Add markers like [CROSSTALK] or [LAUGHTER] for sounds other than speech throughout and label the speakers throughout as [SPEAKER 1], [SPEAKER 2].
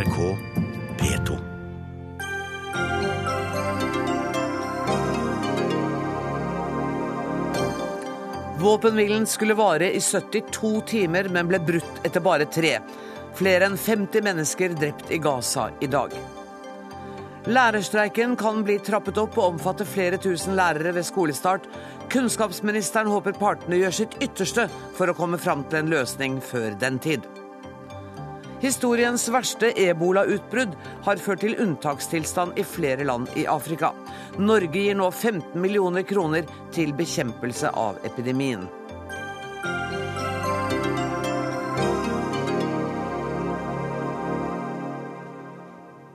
[SPEAKER 1] NRK P2.
[SPEAKER 2] Våpenhvilen skulle vare i 72 timer, men ble brutt etter bare tre. Flere enn 50 mennesker drept i Gaza i dag. Lærerstreiken kan bli trappet opp og omfatte flere tusen lærere ved skolestart. Kunnskapsministeren håper partene gjør sitt ytterste for å komme fram til en løsning før den tid. Historiens verste ebolautbrudd har ført til unntakstilstand i flere land i Afrika. Norge gir nå 15 millioner kroner til bekjempelse av epidemien.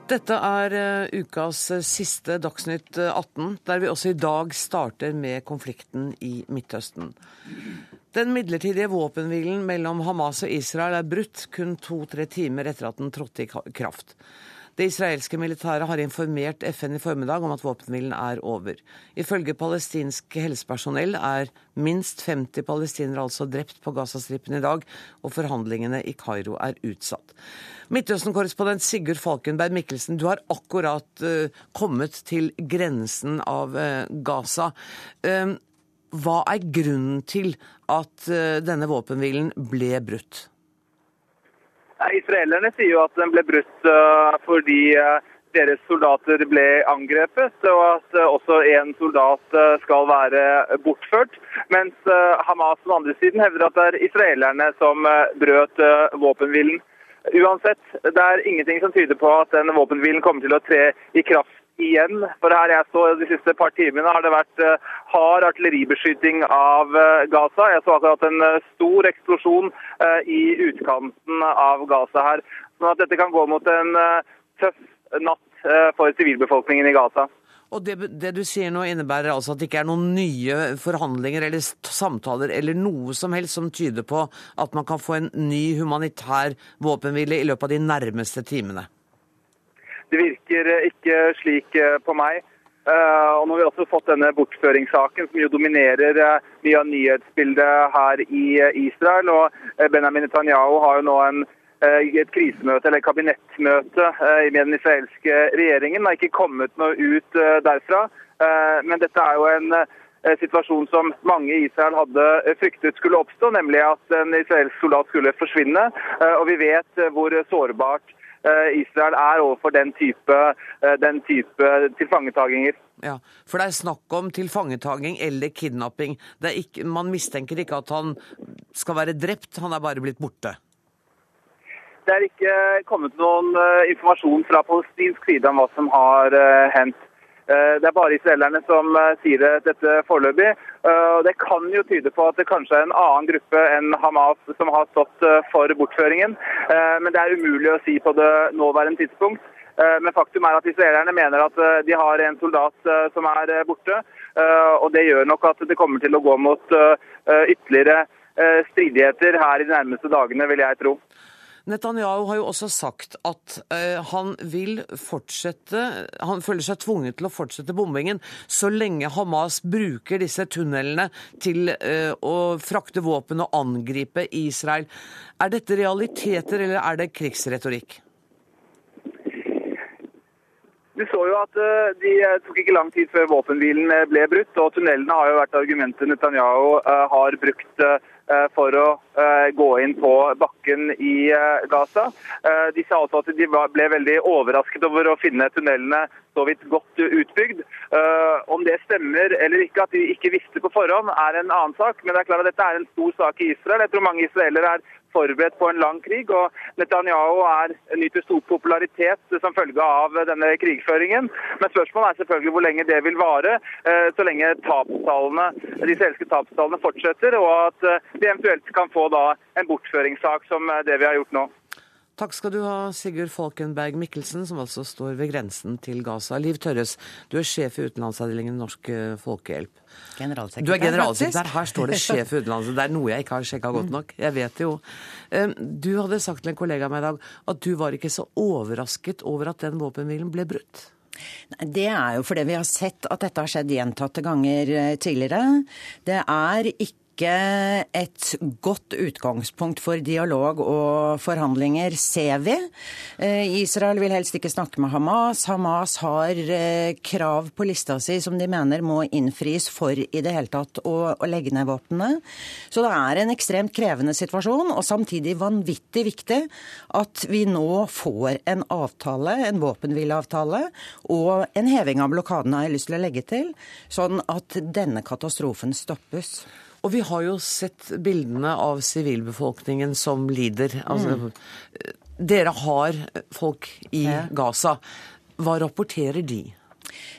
[SPEAKER 2] Dette er eh, ukas eh, siste Dagsnytt 18, der vi også i dag starter med konflikten i Midtøsten. Den midlertidige våpenhvilen mellom Hamas og Israel er brutt kun to-tre timer etter at den trådte i kraft. Det israelske militæret har informert FN i formiddag om at våpenhvilen er over. Ifølge palestinsk helsepersonell er minst 50 palestinere altså drept på Gazastripen i dag, og forhandlingene i Kairo er utsatt. Midtøsten-korrespondent Sigurd Falkenberg Mikkelsen, du har akkurat uh, kommet til grensen av uh, Gaza. Uh, hva er grunnen til at denne våpenhvilen ble brutt?
[SPEAKER 3] Israelerne sier jo at den ble brutt uh, fordi uh, deres soldater ble angrepet, og at også en soldat skal være bortført. Mens Hamas på den andre siden hevder at det er israelerne som brøt våpenhvilen. Uansett, det er ingenting som tyder på at den våpenhvilen kommer til å tre i kraft igjen. For her jeg så de siste par timene har det vært uh, hard artilleribeskyting av uh, Gaza. Jeg så akkurat en uh, stor eksplosjon i utkanten av Gaza her. Sånn at dette kan gå mot en tøff natt for sivilbefolkningen i Gaza.
[SPEAKER 2] Og det, det, du sier nå innebærer altså at det ikke er noen nye forhandlinger eller samtaler eller noe som helst som tyder på at man kan få en ny humanitær våpenhvile i løpet av de nærmeste timene?
[SPEAKER 3] Det virker ikke slik eh, på meg. Eh, og nå har vi også fått denne bortføringssaken, som jo dominerer eh, mye av nyhetsbildet her i Israel. Og Benjamin Netanyahu har jo nå en, et krisemøte eller kabinettmøte med den israelske regjeringen. Det har ikke kommet noe ut derfra. Men dette er jo en situasjon som mange i Israel hadde fryktet skulle oppstå, nemlig at en israelsk soldat skulle forsvinne. Og vi vet hvor sårbart Eh, Israel er overfor den type, eh, den type tilfangetaginger.
[SPEAKER 2] Ja, For det er snakk om tilfangetaging eller kidnapping. Ikke, man mistenker ikke at han skal være drept, han er bare blitt borte?
[SPEAKER 3] Det er ikke kommet noen uh, informasjon fra palestinsk side om hva som har hendt. Uh, det er bare israelerne som sier dette foreløpig. Eh, det kan jo tyde på at det kanskje er en annen gruppe enn Hamas som har stått eh, for bortføringen. Eh, men det er umulig å si på det nåværende tidspunkt. Men faktum er at israelerne mener at de har en soldat som er borte. Og det gjør nok at det kommer til å gå mot ytterligere stridigheter her i de nærmeste dagene, vil jeg tro.
[SPEAKER 2] Netanyahu har jo også sagt at uh, han vil fortsette Han føler seg tvunget til å fortsette bombingen så lenge Hamas bruker disse tunnelene til uh, å frakte våpen og angripe Israel. Er dette realiteter, eller er det krigsretorikk?
[SPEAKER 3] Vi så jo at uh, De tok ikke lang tid før våpenhvilen ble brutt. og Tunnelene har jo vært argumentet Netanyahu har brukt Eh, for å eh, gå inn på bakken i eh, Gaza. De sa også at de ble veldig overrasket over å finne tunnelene så vidt godt utbygd. Om det stemmer eller ikke, at de ikke visste på forhånd, er en annen sak. Men det er klart at dette er en stor sak i Israel. Jeg tror mange israelere er forberedt på en lang krig. og Netanyahu er, nyter stor popularitet som følge av denne krigføringen. Men spørsmålet er selvfølgelig hvor lenge det vil vare, eh, så lenge de israelske tapstallene fortsetter, og at eh, vi eventuelt kan få da en bortføringssak som eh, det vi har gjort nå.
[SPEAKER 2] Takk skal du ha, Sigurd Falkenberg Mikkelsen, som altså står ved grensen til Gaza. Liv Tørres, du er sjef i utenlandsavdelingen Norsk eh, Folkehjelp.
[SPEAKER 4] Generalsekretær.
[SPEAKER 2] Du er generalsekretær. Her står det sjef i utenlands. Det er noe jeg ikke har sjekka godt nok. Jeg vet det jo. Du hadde sagt til en kollega av meg i dag at du var ikke så overrasket over at den våpenhvilen ble brutt.
[SPEAKER 4] Det er jo fordi vi har sett at dette har skjedd gjentatte ganger eh, tidligere. Det er ikke
[SPEAKER 1] ikke et godt utgangspunkt for dialog og forhandlinger, ser vi. Eh, Israel vil helst ikke snakke med Hamas. Hamas har eh, krav på lista si som de mener må innfris for i det hele tatt å, å legge ned våpnene. Så det er en ekstremt krevende situasjon, og samtidig vanvittig viktig at vi nå får en avtale, en våpenhvileavtale, og en heving av blokaden har jeg lyst til å legge til, sånn at denne katastrofen stoppes.
[SPEAKER 2] Og vi har jo sett bildene av sivilbefolkningen som lider. Altså, mm. Dere har folk i Gaza. Hva rapporterer de?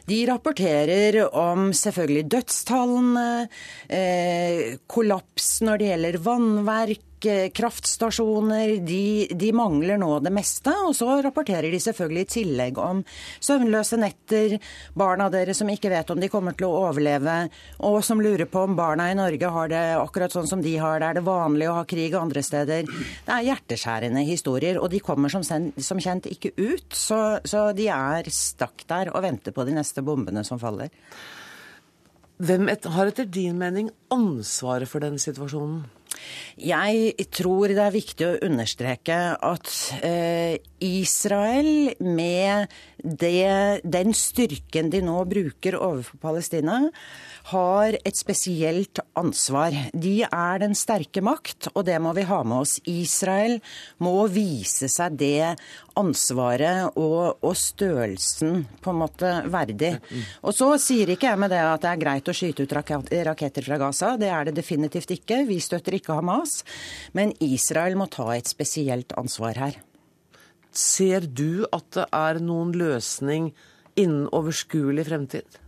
[SPEAKER 1] De rapporterer om selvfølgelig dødstallene, eh, kollaps når det gjelder vannverk, kraftstasjoner. De, de, mangler nå det meste. Og så rapporterer de selvfølgelig i tillegg om søvnløse netter, barna deres som ikke vet om de kommer til å overleve, og som lurer på om barna i Norge har det akkurat sånn som de har det. Er det vanlig å ha krig andre steder? Det er hjerteskjærende historier, og de kommer som, som kjent ikke ut. Så, så de er stakk der og venter på de neste bombene som faller.
[SPEAKER 2] Hvem har etter din mening ansvaret for den situasjonen?
[SPEAKER 1] Jeg tror det er viktig å understreke at eh, Israel, med det, den styrken de nå bruker overfor Palestina, har et spesielt ansvar. De er den sterke makt, og det må vi ha med oss. Israel må vise seg det ansvaret og, og størrelsen på en måte verdig. Og så sier ikke jeg med det at det er greit å skyte ut raketter fra Gaza. Det er det definitivt ikke. Vi støtter ikke Hamas. Men Israel må ta et spesielt ansvar her.
[SPEAKER 2] Ser du at det er noen løsning innen overskuelig fremtid?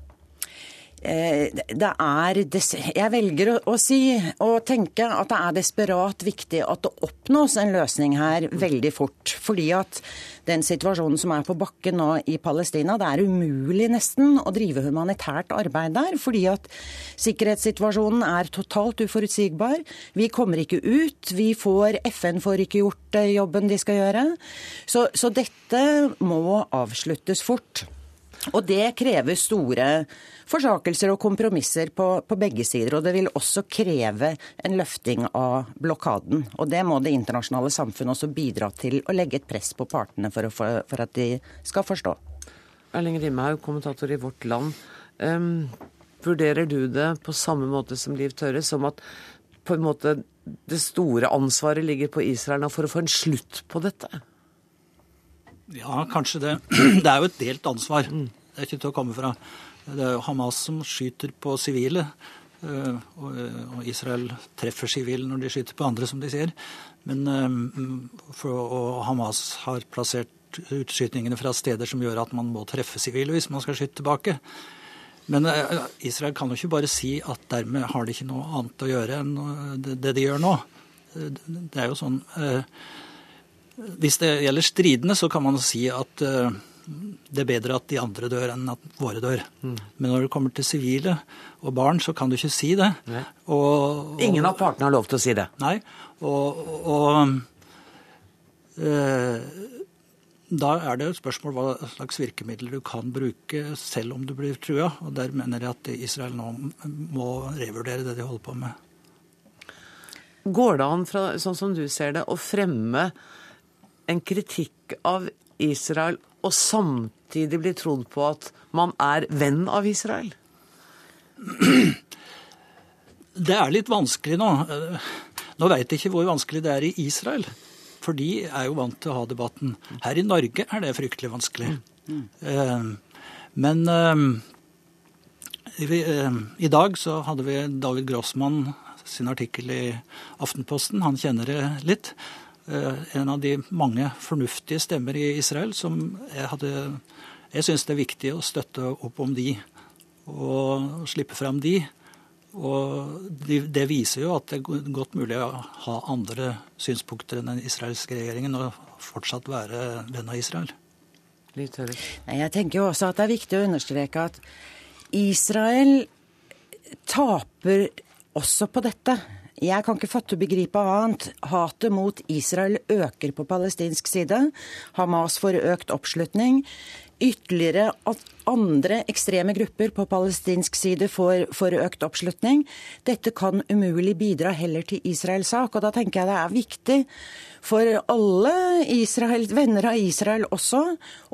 [SPEAKER 1] Eh, det er Jeg velger å, si og tenke at det er desperat viktig at det oppnås en løsning her veldig fort. Fordi at den situasjonen som er på bakken nå i Palestina, det er umulig nesten å drive humanitært arbeid der. Fordi at sikkerhetssituasjonen er totalt uforutsigbar. Vi kommer ikke ut. Vi får FN får ikke gjort eh, jobben de skal gjøre. Så, så dette må avsluttes fort. Og det krever store forsakelser og kompromisser på, på, begge sider. Og det vil også kreve en løfting av blokaden. Og det må det internasjonale samfunn også bidra til å legge et press på partene for, å, for at de skal forstå.
[SPEAKER 2] Erling Rimhaug, kommentator i Vårt Land. Um, vurderer du det på samme måte som Liv Tørre, som at på en måte det store ansvaret ligger på Israel nå for å få en slutt på dette?
[SPEAKER 4] Ja, kanskje det. [CLEARS THROAT] Det er jo et delt ansvar. Det er ikke til å komme fra. Det er jo Hamas som skyter på sivile. Eh, og Israel treffer sivile når de skyter på andre, som de sier. Men eh, og Hamas har plassert utskytningene fra steder som gjør at man må treffe sivile hvis man skal skyte tilbake. Men eh, Israel kan jo ikke bare si at dermed har de ikke noe annet å gjøre enn det de gjør nå. Det er jo sånn Hvis det gjelder stridende, så kan man si at det er bedre at de andre dør enn at våre dør. Mm. Men når det kommer til sivile og barn, så kan du ikke si det.
[SPEAKER 2] Og, og, Ingen av partene har lov til å si det.
[SPEAKER 4] Nei. Og, og øh, da er det et spørsmål hva slags virkemidler du kan bruke selv om du blir trua. Og der mener jeg at Israel nå må revurdere det de holder på med.
[SPEAKER 2] Går det an, fra, sånn som du ser det, å fremme en kritikk av Israel og samtidig bli trodd på at man er venn av Israel?
[SPEAKER 4] Det er litt vanskelig nå. Nå veit jeg ikke hvor vanskelig det er i Israel. For de er jo vant til å ha debatten. Her i Norge er det fryktelig vanskelig. Mm. Men eh, i dag så hadde vi David Grossmann sin artikkel i Aftenposten. Han kjenner det litt. Eh, en av de mange fornuftige stemmer i Israel som jeg hadde Jeg syns det er viktig å støtte opp om de og slippe fram de. Og det viser jo at det er godt mulig å ha andre synspunkter enn den israelske regjeringen og fortsatt være venn av Israel.
[SPEAKER 1] Jeg tenker jo også at det er viktig å understreke at Israel taper også på dette. Jeg kan ikke fatte og begripe annet. Hatet mot Israel øker på palestinsk side. Hamas får økt oppslutning. Ytterligere at andre ekstreme grupper på palestinsk side får, får, økt oppslutning. Dette kan umulig bidra heller til Israels sak. Og da tenker jeg det er viktig for alle Israel, venner av Israel også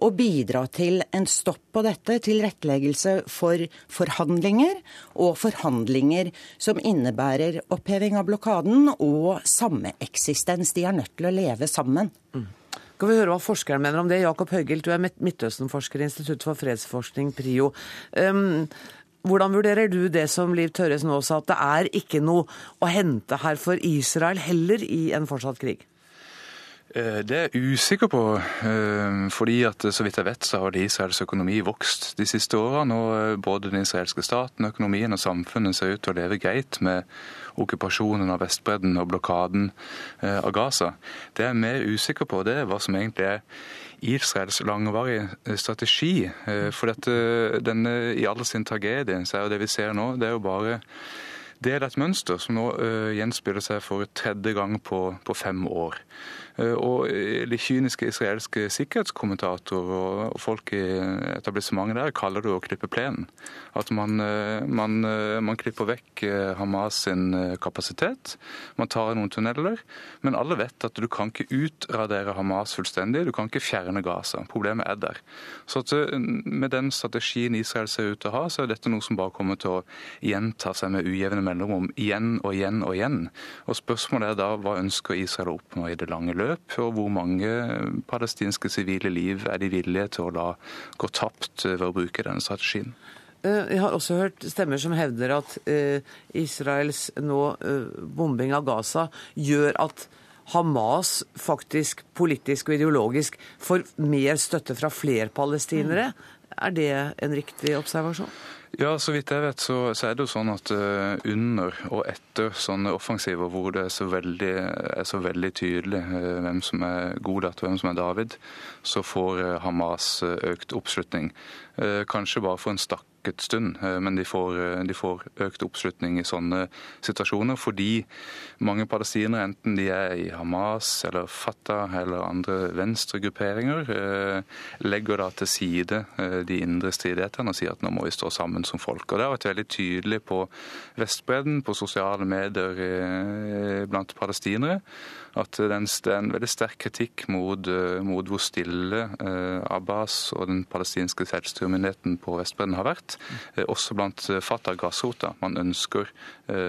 [SPEAKER 1] å bidra til en stopp på dette, tilretteleggelse for forhandlinger, og forhandlinger som innebærer oppheving av blokaden og sameksistens. De er nødt til å leve sammen. Mm.
[SPEAKER 2] Skal vi høre hva forskeren mener om det? Jakob Høygild, du er Midtøsten-forsker i Institutt for fredsforskning, PRIO. Um, hvordan vurderer du det som Liv Tørres nå sa, at det er ikke noe å hente her for Israel heller i en fortsatt krig?
[SPEAKER 5] Eh, det er jeg usikker på, eh, fordi at så vidt jeg vet så har Israels økonomi vokst de siste årene. Og eh, både den israelske staten, økonomien og samfunnet ser ut til å leve greit med okkupasjonen av Vestbredden og blokaden av Gaza. Det jeg er mer usikker på, det er hva som egentlig er Israels langvarige strategi. For dette, denne, i all sin tragedie så er jo det vi ser nå, det er jo bare del av et mønster som nå gjenspiller seg for tredje gang på, på fem år. Eh, og de kyniske israelske sikkerhetskommentatorer og folk i etablissementet der kaller det å klippe plenen. At man, eh, man, eh, man, klipper vekk Hamas sin kapasitet. Man tar noen tunneler. Men alle vet at du kan ikke utradere Hamas fullstendig. Du kan ikke fjerne Gaza. Problemet er der. Så at, med den strategien Israel ser ut til å ha, så er dette noe som bare kommer til å gjenta seg med ujevne mellomrom igjen og igjen og igjen. Og spørsmålet er da hva ønsker Israel å oppnå i det lange løp? Beløp, og hvor mange palestinske sivile liv er de villige til å la gå tapt ved å bruke denne strategien?
[SPEAKER 2] Eh, jeg har også hørt stemmer som hevder at eh, Israels nå eh, bombing av Gaza gjør at Hamas faktisk politisk og ideologisk får mer støtte fra flere palestinere. Er det en riktig observasjon?
[SPEAKER 5] Ja, så vidt jeg vet så, så er det jo sånn at uh, under og etter sånne offensiver hvor det er så veldig, er så veldig tydelig uh, hvem som er Godat og hvem som er David, så får uh, Hamas økt oppslutning. Kanskje bare for en stakk lukket stund, eh, men de får, eh, de får, økt oppslutning i sånne situasjoner fordi mange palestinere, enten de er i Hamas eller Fatah eller andre venstregrupperinger, eh, legger da til side de indre stridighetene og sier at nå må vi stå sammen som folk. Og Det har vært veldig tydelig på Vestbredden, på sosiale medier blant palestinere at det er en veldig sterk kritikk mot, eh, mot hvor stille eh, Abbas og den palestinske selvstyremyndigheten på Vestbredden har vært. Eh, også blant Fatah grasrota. Man ønsker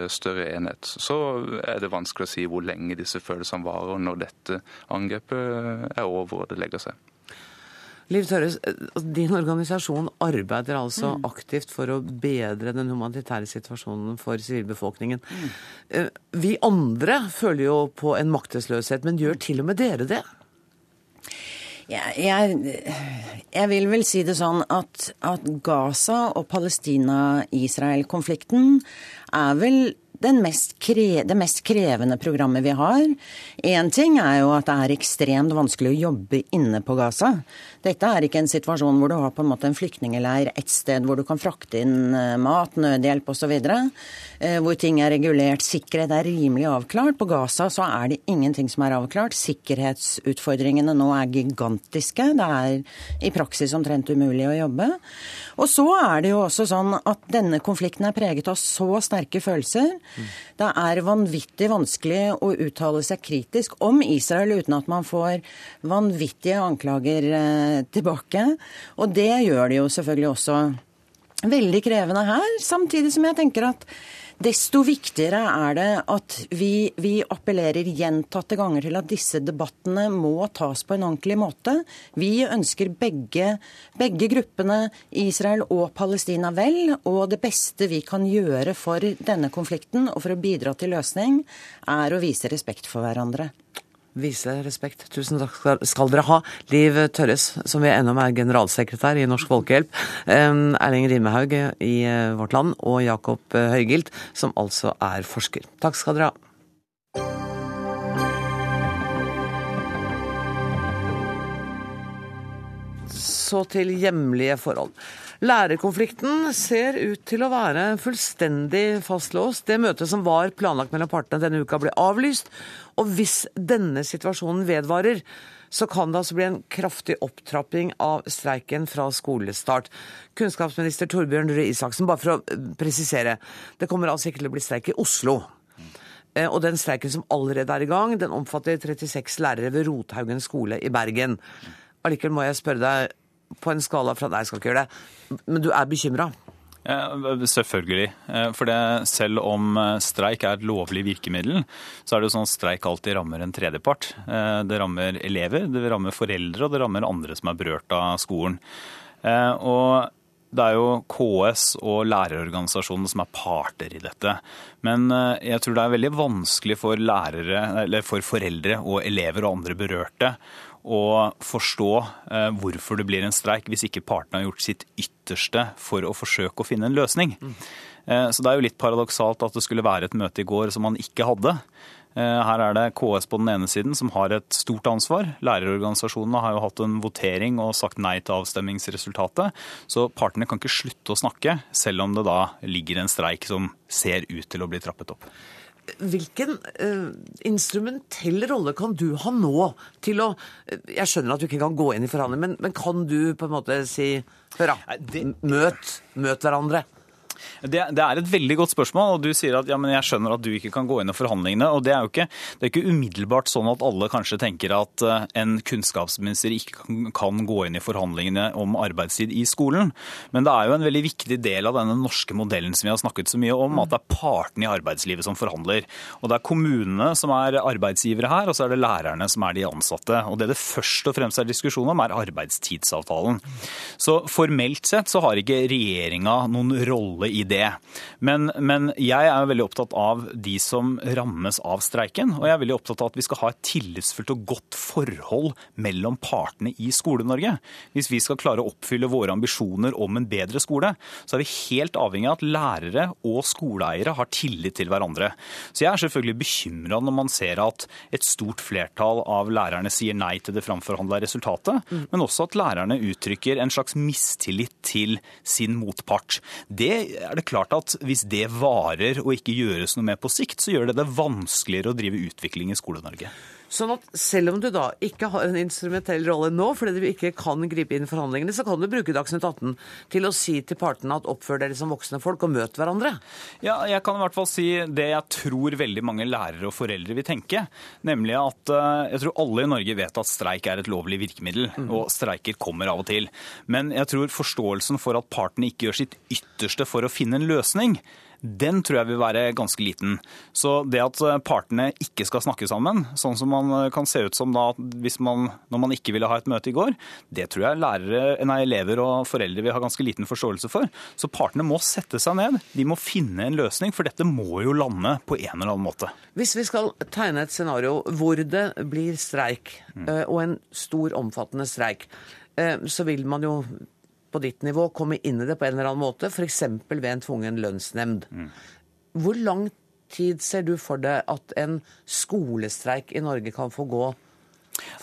[SPEAKER 5] større enhet. Så er det vanskelig å si hvor lenge disse følelsene varer når dette angrepet er over og det legger seg.
[SPEAKER 2] Liv Tørres, din organisasjon arbeider altså mm. aktivt for å bedre den humanitære situasjonen for sivilbefolkningen. Mm. Vi andre føler jo på en maktesløshet, men gjør til og med dere det?
[SPEAKER 1] Jeg, jeg, jeg, vil vel si det sånn at, at Gaza og Palestina-Israel-konflikten er vel mest det mest krevende programmet vi har. Én ting er jo at det er ekstremt vanskelig å jobbe inne på Gaza. Dette er ikke en situasjon hvor du har på en måte en flyktningeleir et sted hvor du kan frakte inn eh, mat, nødhjelp osv. Eh, hvor ting er regulert, sikkerhet er rimelig avklart. På Gaza så er det ingenting som er avklart. Sikkerhetsutfordringene nå er gigantiske. Det er i praksis omtrent umulig å jobbe. Og så er det jo også sånn at denne konflikten er preget av så sterke følelser. Det er vanvittig vanskelig å uttale seg kritisk om Israel uten at man får vanvittige anklager eh, tilbake. Og det gjør det jo selvfølgelig også veldig krevende her. Samtidig som jeg tenker at Desto viktigere er det at vi, vi, appellerer gjentatte ganger til at disse debattene må tas på en ordentlig måte. Vi ønsker begge, begge gruppene, Israel og Palestina, vel. Og det beste vi kan gjøre for denne konflikten og for å bidra til løsning, er å vise respekt for hverandre
[SPEAKER 2] vise respekt. Tusen takk skal dere ha. Liv Tørres, som vi ennå er generalsekretær i Norsk Folkehjelp, Erling Rimehaug i eh, Vårt Land og Jakob eh, Høygilt, som altså er forsker. Takk skal dere ha. Så til hjemlige forhold. Lærerkonflikten ser ut til å være fullstendig fastlåst. Det møtet som var planlagt mellom partene denne uka, ble avlyst. Og hvis denne situasjonen vedvarer, så kan det altså bli en kraftig opptrapping av streiken fra skolestart. Kunnskapsminister Torbjørn Røe Isaksen, bare for å eh, presisere. Det kommer altså ikke til å bli streik i Oslo. Eh, og den streiken som allerede er i gang, den omfatter 36 lærere ved Rothaugen skole i Bergen. Allikevel må jeg spørre deg, på en skala fra Nei, jeg skal ikke gjøre det, men du er bekymra?
[SPEAKER 6] Selvfølgelig. Eh, for det, selv om eh, streik er et lovlig virkemiddel, så er det jo sånn at streik alltid rammer en tredjepart. Det rammer elever, det rammer foreldre, og det rammer andre som er berørt av skolen. Og det er jo KS og lærerorganisasjonene som er parter i dette. Men jeg tror det er veldig vanskelig for, lærere, for foreldre og elever og andre berørte å forstå eh, hvorfor det blir en streik hvis ikke partene har gjort sitt ytterste for å forsøke å finne en løsning. Mm. Så det er jo litt paradoksalt at det skulle være et møte i går som man ikke hadde. Eh, her er det KS på den ene siden som har et stort ansvar. Lærerorganisasjonene har jo hatt en votering og sagt nei til avstemmingsresultatet. Så partene kan ikke slutte å snakke, selv om det da ligger en streik som ser ut til å bli trappet opp.
[SPEAKER 2] Hvilken uh, instrumentell rolle kan du ha nå til å Jeg skjønner at du ikke kan gå inn i forhandlinger, men, men kan du på en måte si Hør, da. Møt, møt hverandre.
[SPEAKER 6] Det, det, er et veldig godt spørsmål, og du sier at ja, jeg skjønner at du ikke kan gå inn i forhandlingene. og Det er jo ikke, det er ikke umiddelbart sånn at alle kanskje tenker at eh, en kunnskapsminister ikke kan, kan, gå inn i forhandlingene om arbeidstid i skolen. Men det er jo en veldig viktig del av denne norske modellen som vi har snakket så mye om, at det er partene i arbeidslivet som forhandler. Og det er kommunene som er arbeidsgivere her, og så er det lærerne som er de ansatte. Og det det først og fremst er diskusjon om, er arbeidstidsavtalen. Så formelt sett så har ikke regjeringa noen rolle i det. Men, men, jeg er veldig opptatt av de som rammes av streiken. Og jeg er veldig opptatt av at vi skal ha et tillitsfullt og godt forhold mellom partene i Skole-Norge. Hvis vi skal klare å oppfylle våre ambisjoner om en bedre skole, så er vi helt avhengig av at lærere og skoleeiere har tillit til hverandre. Så jeg er selvfølgelig bekymra når man ser at et stort flertall av lærerne sier nei til det framforhandla resultatet, mm. men også at lærerne uttrykker en slags mistillit til sin motpart. Det er det klart at hvis det varer og ikke gjøres noe med på sikt, så gjør det det vanskeligere å drive utvikling i Skole-Norge.
[SPEAKER 2] Sånn at selv om du da ikke har en instrumentell rolle nå, fordi du ikke kan gripe inn i forhandlingene, så kan du bruke Dagsnytt 18 til å si til partene at oppfør dere som voksne folk og møt hverandre?
[SPEAKER 6] Ja, jeg kan i hvert fall si det jeg tror veldig mange lærere og foreldre vil tenke. Nemlig at eh, jeg tror alle i Norge vet at streik er et lovlig virkemiddel, mm. og streiker kommer av og til. Men jeg tror forståelsen for at partene ikke gjør sitt ytterste for å finne en løsning, den tror jeg vil være ganske liten. Så det at eh, partene ikke skal snakke sammen, sånn som man eh, kan se ut som da hvis man, når man ikke ville ha et møte i går, det tror jeg lærere, nei, elever og foreldre vil ha ganske liten forståelse for. Så partene må sette seg ned. De må finne en løsning, for dette må jo lande på en eller annen måte.
[SPEAKER 2] Hvis vi skal tegne et scenario hvor det blir streik, mm. Eh, og en stor, omfattende streik, så vil man jo på ditt nivå komme inn i det på en eller annen måte, f.eks. ved en tvungen lønnsnemnd. Mm. Hvor lang tid ser du for deg at en skolestreik i Norge kan få gå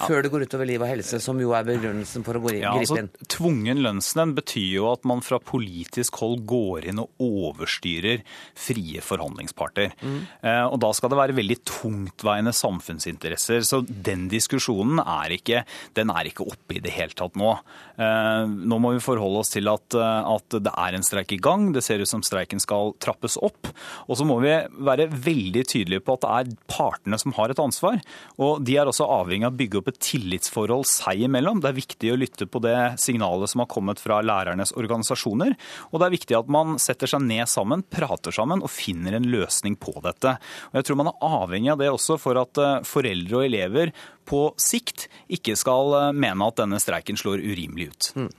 [SPEAKER 2] før det går utover liv og helse, som jo er begrunnelsen for å gripe ja, altså, inn.
[SPEAKER 6] Tvungen lønnsnemnd betyr jo at man fra politisk hold går inn og overstyrer frie forhandlingsparter. Mm. Eh, og da skal det være veldig tungtveiende samfunnsinteresser. Så den diskusjonen er ikke, den er ikke oppe i det hele tatt nå. Eh, nå må vi forholde oss til at, eh, at det er en streik i gang. Det ser ut som streiken skal trappes opp. Og så må vi være veldig tydelige på at det er partene som har et ansvar. Og de er også avhengig av bygge opp et tillitsforhold seg imellom. Det er viktig å lytte på det signalet som har kommet fra lærernes organisasjoner. Og det er viktig at man setter seg ned sammen, prater sammen og finner en løsning på dette. Og jeg tror man er avhengig av det også for at eh, foreldre og elever på sikt ikke skal eh, mene at denne streiken slår urimelig ut. Mm.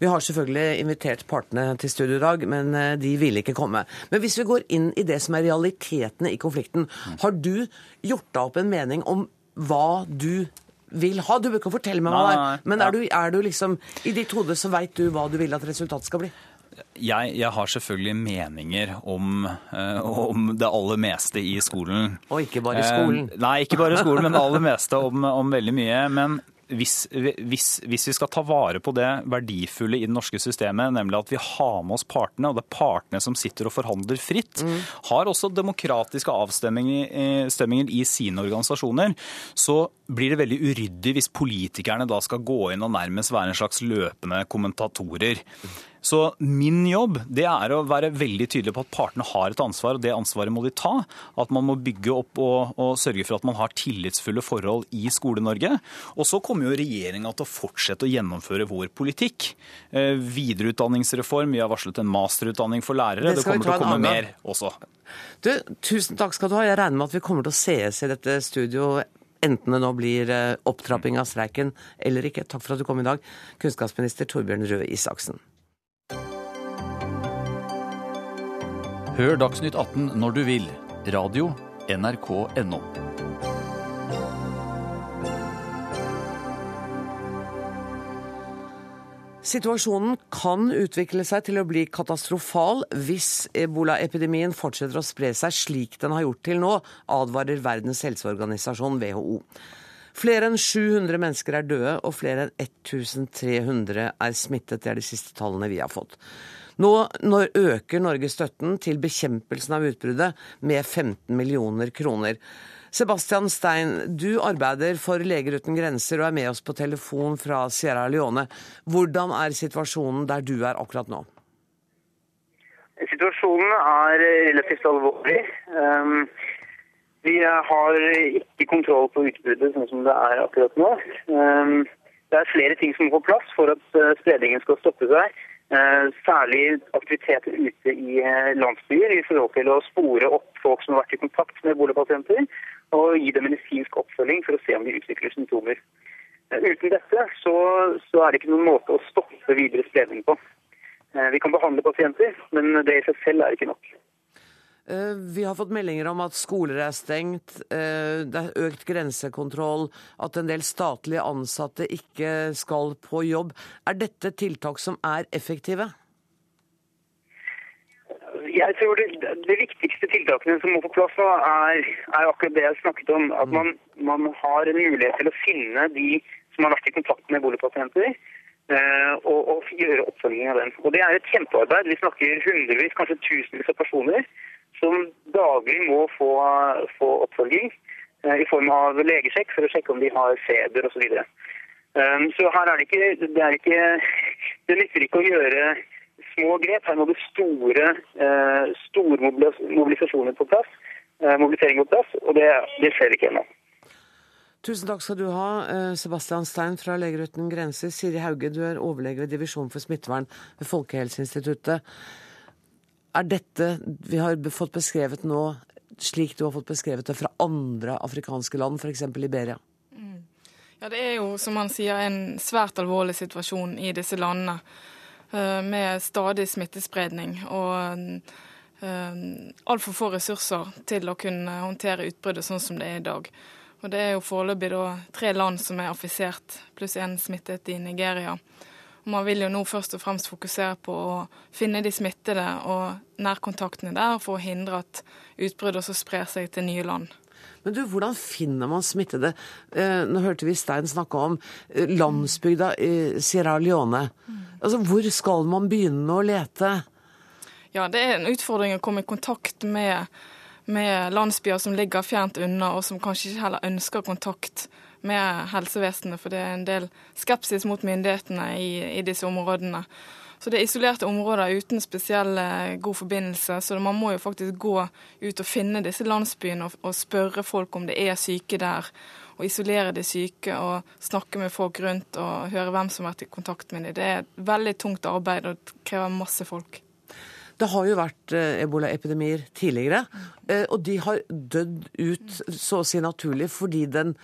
[SPEAKER 2] Vi har selvfølgelig invitert partene til studio i dag, men eh, de ville ikke komme. Men hvis vi går inn i det som er realitetene i konflikten, har du gjort deg opp en mening om hva du vil ha. Du bør ikke fortelle meg hva det er, men er, du, er du liksom I ditt hode så veit du hva du vil at resultatet skal bli?
[SPEAKER 6] Jeg, jeg, har selvfølgelig meninger om, eh, om, det aller meste i skolen.
[SPEAKER 2] Og ikke bare i skolen?
[SPEAKER 6] Eh, nei, ikke bare i skolen, men det aller meste om, om veldig mye. Men hvis, hvis, hvis, vi skal ta vare på det verdifulle i det norske systemet, nemlig at vi har med oss partene, og det er partene som sitter og forhandler fritt, mm. har også demokratiske avstemninger i sine organisasjoner, så blir det veldig uryddig hvis politikerne da skal gå inn og nærmest være en slags løpende kommentatorer. Så min jobb det er å være veldig tydelig på at partene har et ansvar, og det ansvaret må de ta. At man må bygge opp og, og sørge for at man har tillitsfulle forhold i Skole-Norge. Og så kommer jo regjeringa til å fortsette å gjennomføre vår politikk. Eh, videreutdanningsreform, vi har varslet en masterutdanning for lærere. Det, det kommer til å komme mer også.
[SPEAKER 2] Du, tusen takk skal du ha. Jeg regner med at vi kommer til å sees i dette studio enten det nå blir eh, opptrapping av streiken eller ikke. Takk for at du kom i dag, kunnskapsminister Torbjørn Røe Isaksen.
[SPEAKER 7] Hør Dagsnytt 18 når du vil. Radio NRK.no.
[SPEAKER 2] Situasjonen kan utvikle seg til å bli katastrofal hvis ebolaepidemien fortsetter å spre seg slik den har gjort til nå, advarer Verdens helseorganisasjon, WHO. Flere enn 700 mennesker er døde, og flere enn 1300 er smittet. Det er de siste tallene vi har fått. Nå øker Norge støtten til bekjempelsen av utbruddet med 15 millioner kroner. Sebastian Stein, du arbeider for Leger uten grenser og er med oss på telefon fra Sierra Leone. Hvordan er situasjonen der du er akkurat nå?
[SPEAKER 8] Situasjonen er relativt alvorlig. Um, vi har ikke kontroll på utbruddet sånn som det er akkurat nå. Um, det er flere ting som må på plass for at uh, spredningen skal stoppe seg. Uh, særlig aktiviteter ute i uh, landsbyer i forhold til å spore opp folk som har vært i kontakt med boligpasienter og gi dem medisinsk oppfølging for å se om de utvikler symptomer. Eh, uten dette så, så er det ikke noen måte å stoppe videre spredning på. Eh, vi kan behandle pasienter, men det i seg selv er ikke nok.
[SPEAKER 2] Eh, vi har fått meldinger om at skoler er stengt, det er økt grensekontroll, at en del statlige ansatte ikke skal på jobb. Er dette tiltak som er effektive?
[SPEAKER 8] Jeg tror det, det, viktigste tiltakene som må på plass er, er akkurat det jeg snakket om. At man, man, har en mulighet til å finne de som har vært i kontakt med boligpasienter, eh, og, og, gjøre oppfølging av dem. Og Det er et kjempearbeid. Vi snakker hundrevis, kanskje tusenvis av personer som daglig må få, få oppfølging eh, i form av legesjekk for å sjekke om de har feber osv. Så, um, så her er det ikke det, er ikke det nytter ikke å gjøre små grep. Her må det store, eh, store mobilisasjoner på plass. Eh, mobilisering på plass, og det, det skjer ikke ennå.
[SPEAKER 2] Tusen takk skal du ha, Sebastian Stein fra Leger uten grenser. Siri Hauge, du er overlege ved divisjon for smittevern ved Folkehelseinstituttet. Er dette vi har fått beskrevet nå, slik du har fått beskrevet det fra andre afrikanske land, f.eks. Liberia? Mm.
[SPEAKER 9] Ja, Det er jo, som han sier, en svært alvorlig situasjon i disse landene. Eh, med stadig smittespredning og eh, altfor få ressurser til å kunne håndtere utbruddet sånn som det er i dag. Og Det er jo foreløpig tre land som er affisert, pluss én smittet i Nigeria. Man vil jo nå først og fremst fokusere på å finne de smittede og nærkontaktene der, for å hindre at utbruddet også sprer seg til nye land.
[SPEAKER 2] Men du, hvordan finner man smittede? Eh, nå hørte vi Stein snakke om eh, landsbygda i Sierra Leone. Altså, hvor skal man begynne å lete?
[SPEAKER 9] Ja, det er en utfordring å komme i kontakt med, med landsbyer som ligger fjernt unna, og som kanskje ikke heller ønsker kontakt med helsevesenet, for det er en del skepsis mot myndighetene i, i disse områdene. Så det er isolerte områder uten spesiell eh, god forbindelse. Så man må jo faktisk gå ut og finne disse landsbyene og, og spørre folk om det er syke der. Og isolere de syke og snakke med folk rundt og høre hvem som har vært i kontakt med dem. Det er et veldig tungt arbeid og krever masse folk.
[SPEAKER 2] Det har jo vært eh, ebolaepidemier tidligere, eh, og de har dødd ut så å si naturlig fordi den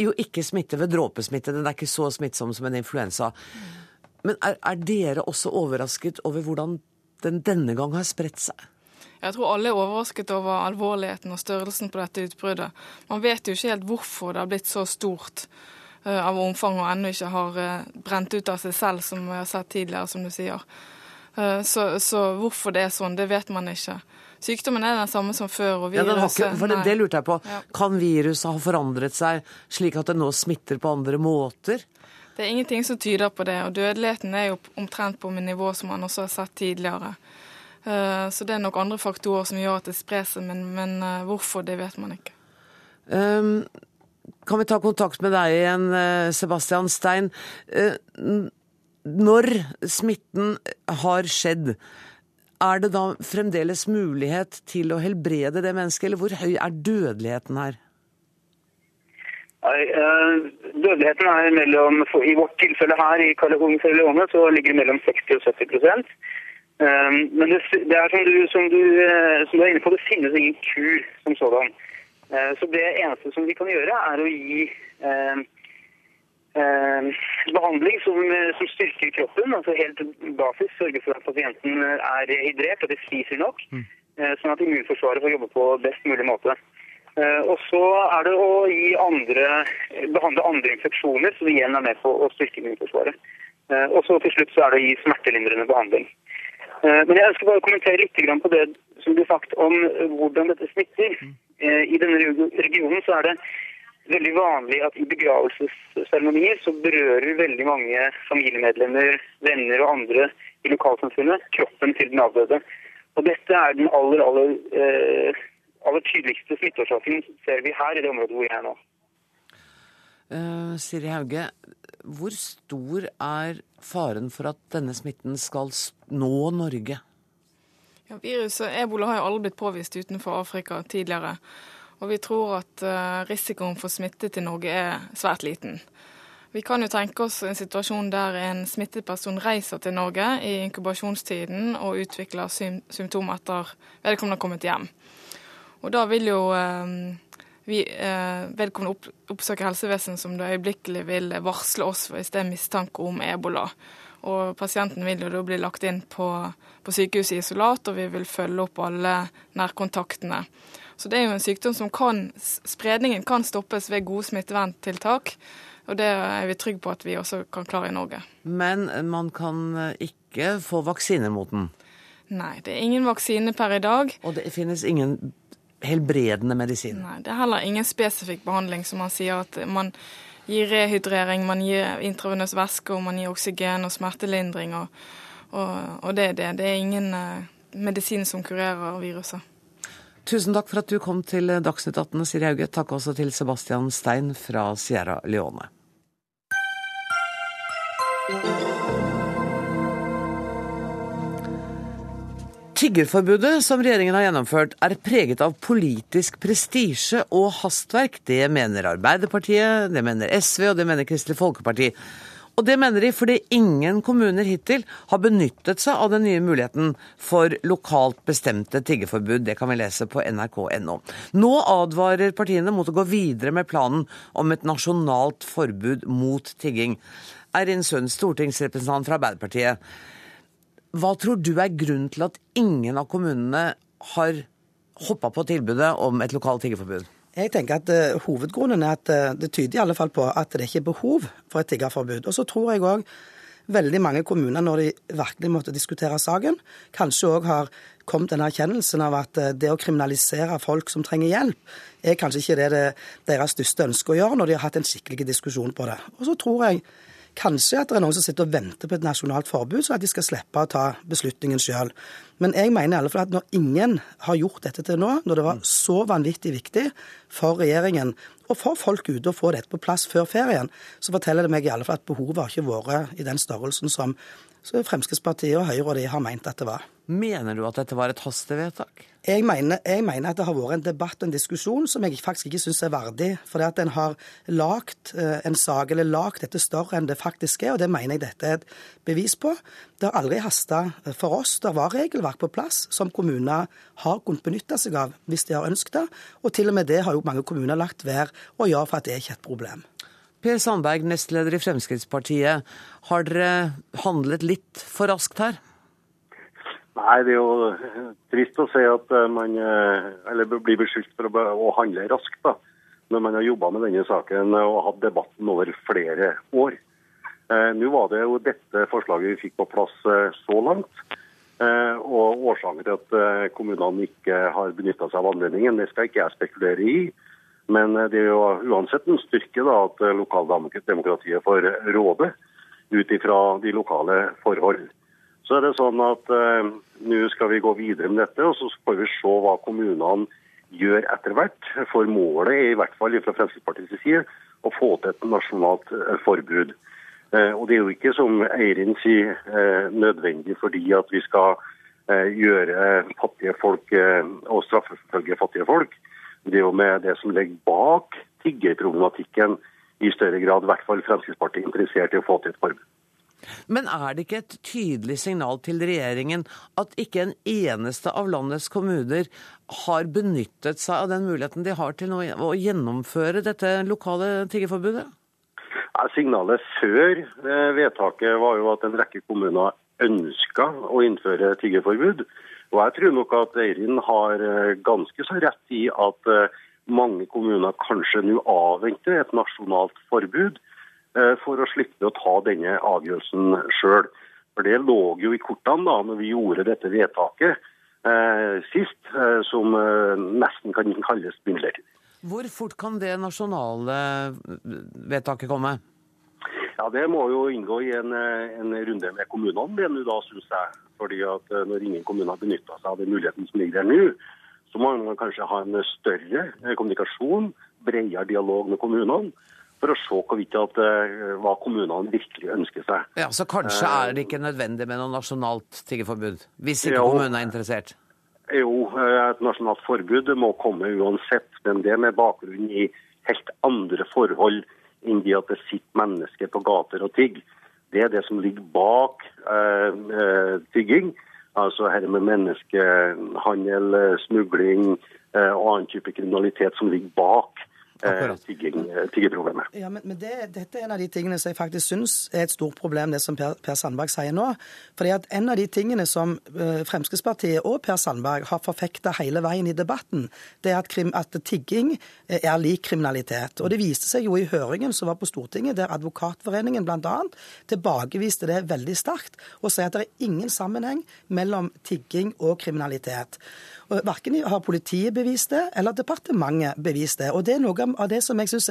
[SPEAKER 2] jo ikke smitte ved dråpesmitte. Den er ikke så smittsom som en influensa. Men er, er dere også overrasket over hvordan den denne gang har spredt seg?
[SPEAKER 9] Jeg tror alle er overrasket over alvorligheten og størrelsen på dette utbruddet. Man vet jo ikke helt hvorfor det har blitt så stort uh, av omfang og ennå ikke har uh, brent ut av seg selv, som vi har sett tidligere, som du sier. Eh, så, så, hvorfor det er sånn, det vet man ikke. Sykdommen er den samme som før. og viruset,
[SPEAKER 2] ja, ikke, for det, det, lurte jeg på. Ja. Kan viruset ha forandret seg slik at det nå smitter på andre måter?
[SPEAKER 9] Det er ingenting som tyder på det. Og dødeligheten er jo omtrent på nivå som man også har sett tidligere. Eh, så det er nok andre faktorer som gjør at det sprer seg, men, men eh, hvorfor, det vet man ikke. Um,
[SPEAKER 2] kan vi ta kontakt med deg igjen, Sebastian Stein. Når smitten har skjedd, er det da fremdeles mulighet til å helbrede det mennesket, eller hvor høy er dødeligheten her?
[SPEAKER 8] Eh, Dødeligheten er mellom, i vårt tilfelle her i Leone, så ligger det mellom 60 og 70 eh, Men det, det er som du, som, du, eh, som du, er inne på, det finnes ingen kur som sådan. Så det eneste som vi kan gjøre, er å gi Eh, behandling som, som, styrker kroppen, altså helt basis. Sørge for at pasienten er hydrert og det spiser nok, mm. Eh, sånn at immunforsvaret får jobbe på best mulig måte. Eh, og så er det å andre, behandle andre infeksjoner, som igjen er med på å styrke immunforsvaret. Og så til slutt så er det å gi smertelindrende behandling. Men jeg ønsker bare å kommentere litt på det som blir sagt om hvordan dette smitter. Mm. I denne regionen så er det veldig vanlig at i begravelsesseremonier så berører veldig mange familiemedlemmer, venner og andre i lokalsamfunnet kroppen til den avdøde. Og dette er den aller, aller, eh, aller tydeligste smitteårsaken ser vi her i det området hvor jeg er nå.
[SPEAKER 2] Uh, Siri Hauge, hvor stor er faren for at denne smitten skal nå Norge?
[SPEAKER 9] Ja, viruset Ebola har jo aldri blitt påvist utenfor Afrika tidligere. Og vi tror at eh, risikoen for smitte til Norge er svært liten. Vi kan jo tenke oss en situasjon der en smittet person reiser til Norge i inkubasjonstiden og utvikler symptomer etter vedkommende har kommet hjem. Og da vil jo eh, vi, eh, vedkommende oppsøke helsevesenet som det øyeblikkelig vil varsle oss hvis det er mistanke om ebola. Og pasienten vil jo da bli lagt inn på, på sykehuset i isolat, og vi vil følge opp alle nærkontaktene. Så det er jo en sykdom som kan Spredningen kan stoppes ved gode smitteverntiltak. Og det er vi trygge på at vi også kan klare i Norge.
[SPEAKER 2] Men man kan eh, ikke få vaksiner mot den?
[SPEAKER 9] Nei, det er ingen vaksine per i dag.
[SPEAKER 2] Og det finnes ingen helbredende medisin?
[SPEAKER 9] Nei, det er heller ingen spesifikk behandling som man sier at man gir rehydrering, man gir intravenøs væske, og man gir oksygen og smertelindring. Og, og, og det er det. Det er ingen uh, medisin som kurerer viruset.
[SPEAKER 2] Tusen takk for at du kom til Dagsnytt 18, Siri Hauge. Takk også til Sebastian Stein fra Sierra Leone. Tiggerforbudet som regjeringen har gjennomført, er preget av politisk prestisje og hastverk. Det mener Arbeiderpartiet, det mener SV og det mener Kristelig Folkeparti. Og det mener de fordi ingen kommuner hittil har benyttet seg av den nye muligheten for lokalt bestemte tiggeforbud. Det kan vi lese på nrk.no. Nå advarer partiene mot å gå videre med planen om et nasjonalt forbud mot tigging. Eirin Sund, stortingsrepresentant fra Arbeiderpartiet. Hva tror du er grunnen til at ingen av kommunene har hoppa på tilbudet om et lokalt tiggeforbud?
[SPEAKER 10] Jeg tenker at uh, Hovedgrunnen er at uh, det tyder i alle fall på at det ikke er behov for et tiggerforbud. Og så tror jeg òg veldig mange kommuner, når de virkelig måtte diskutere saken, kanskje òg har kommet den erkjennelsen av at uh, det å kriminalisere folk som trenger hjelp, er kanskje ikke det, det deres største ønske å gjøre, når de har hatt en skikkelig diskusjon på det. Og så tror jeg Kanskje at det er noen som sitter og venter på et nasjonalt forbud, så at de skal slippe å ta beslutningen sjøl. Men jeg mener i alle fall at når ingen har gjort dette til nå, når det var så vanvittig viktig for regjeringen og for folk ute å få dette på plass før ferien, så forteller det meg i alle fall at behovet har ikke vært i den størrelsen som Fremskrittspartiet og Høyre og de har meint at det var.
[SPEAKER 2] Mener du at dette var et hastevedtak?
[SPEAKER 10] Jeg mener, jeg mener, at det har vært en debatt og en diskusjon som jeg faktisk ikke syns er verdig. For at en har lagt eh, en sak, eller lagt dette større enn det faktisk er, og det mener jeg dette er et bevis på. Det har aldri hasta for oss. Det var regelverk på plass som kommuner har kunnet benytte seg av hvis de har ønsket det. Og til og med det har jo mange kommuner lagt være å gjøre for at det er ikke et problem.
[SPEAKER 2] Per Sandberg, nestleder i Fremskrittspartiet. Har dere handlet litt for raskt her?
[SPEAKER 11] Nei, det er jo trist å si at eh, man eh, blir beskyldt for å handle raskt. da, Når man har jobba med denne saken og hatt debatten over flere år. Eh, nå var det jo dette forslaget vi fikk på plass så langt. Og Årsaken til at kommunene ikke har benytta seg av anledningen, det skal ikke jeg spekulere i. Men det er jo uansett en styrke da, at lokaldemokratiet får råde ut ifra de lokale forhold. Så er det sånn at eh, nå skal vi gå videre med dette, og så får vi se hva kommunene gjør etter hvert. For målet er i hvert fall fra Fremskrittspartiets side å få til et nasjonalt eh, forbud. Eh, og det er jo ikke, som Eirin sier, eh, nødvendig fordi at vi skal eh, gjøre fattige folk eh, og straffeforfølge fattige folk. Det er jo med det som ligger bak tiggerproblematikken i større grad, i hvert fall Fremskrittspartiet interessert i å få til et forbud.
[SPEAKER 2] Men er det ikke et tydelig signal til regjeringen at ikke en eneste av landets kommuner har benyttet seg av den muligheten de har til å gjennomføre dette lokale tiggerforbudet?
[SPEAKER 11] Signalet før eh, vedtaket var jo at en rekke kommuner ønska å innføre tiggerforbud. Og jeg tror nok at Eirin har eh, ganske så rett i at eh, mange kommuner kanskje nå avventer et nasjonalt forbud for å slippe å ta denne avgjørelsen sjøl. For det lå jo i kortene da når vi gjorde dette vedtaket eh, sist, eh, som eh, nesten kan kalles midlertidig.
[SPEAKER 2] Hvor fort kan det nasjonale vedtaket komme?
[SPEAKER 11] Ja, Det må jo inngå i en, eh, en runde med kommunene, det nå da, syns jeg. Fordi at eh, Når ingen kommuner benytter seg av den muligheten som ligger der nå, så må man kanskje ha en større eh, kommunikasjon, bredere dialog med kommunene, for å se hvorvidt at, eh, hva kommunene virkelig ønsker seg.
[SPEAKER 2] Ja, Så kanskje er det ikke nødvendig med noe nasjonalt tiggerforbud? Hvis ikke
[SPEAKER 11] Jo.
[SPEAKER 2] kommunen er interessert?
[SPEAKER 11] Jo, eh, et nasjonalt forbud må komme uansett, men det med bakgrunn i helt andre forhold enn de at det sitter mennesker på gater og tigger. Det er det som ligger bak eh, tygging. Altså her med menneskehandel, eh, smugling eh, og annen type kriminalitet som ligger bak eh, eh, tiggerproblemet.
[SPEAKER 10] Ja, men, men det, Dette er en av de tingene som jeg faktisk syns er et stort problem, det som Per, per Sandberg sier nå. Fordi at En av de tingene som eh, Fremskrittspartiet og Per Sandberg har forfekta hele veien i debatten, det er at, krim, at tigging er lik kriminalitet. Og Det viste seg jo i høringen som var på Stortinget, der Advokatforeningen bl.a. tilbakeviste det veldig sterkt og sier at det er ingen sammenheng mellom tigging og kriminalitet. Og Verken har politiet bevist det, eller departementet bevist det. Og Det er noe av det som jeg syns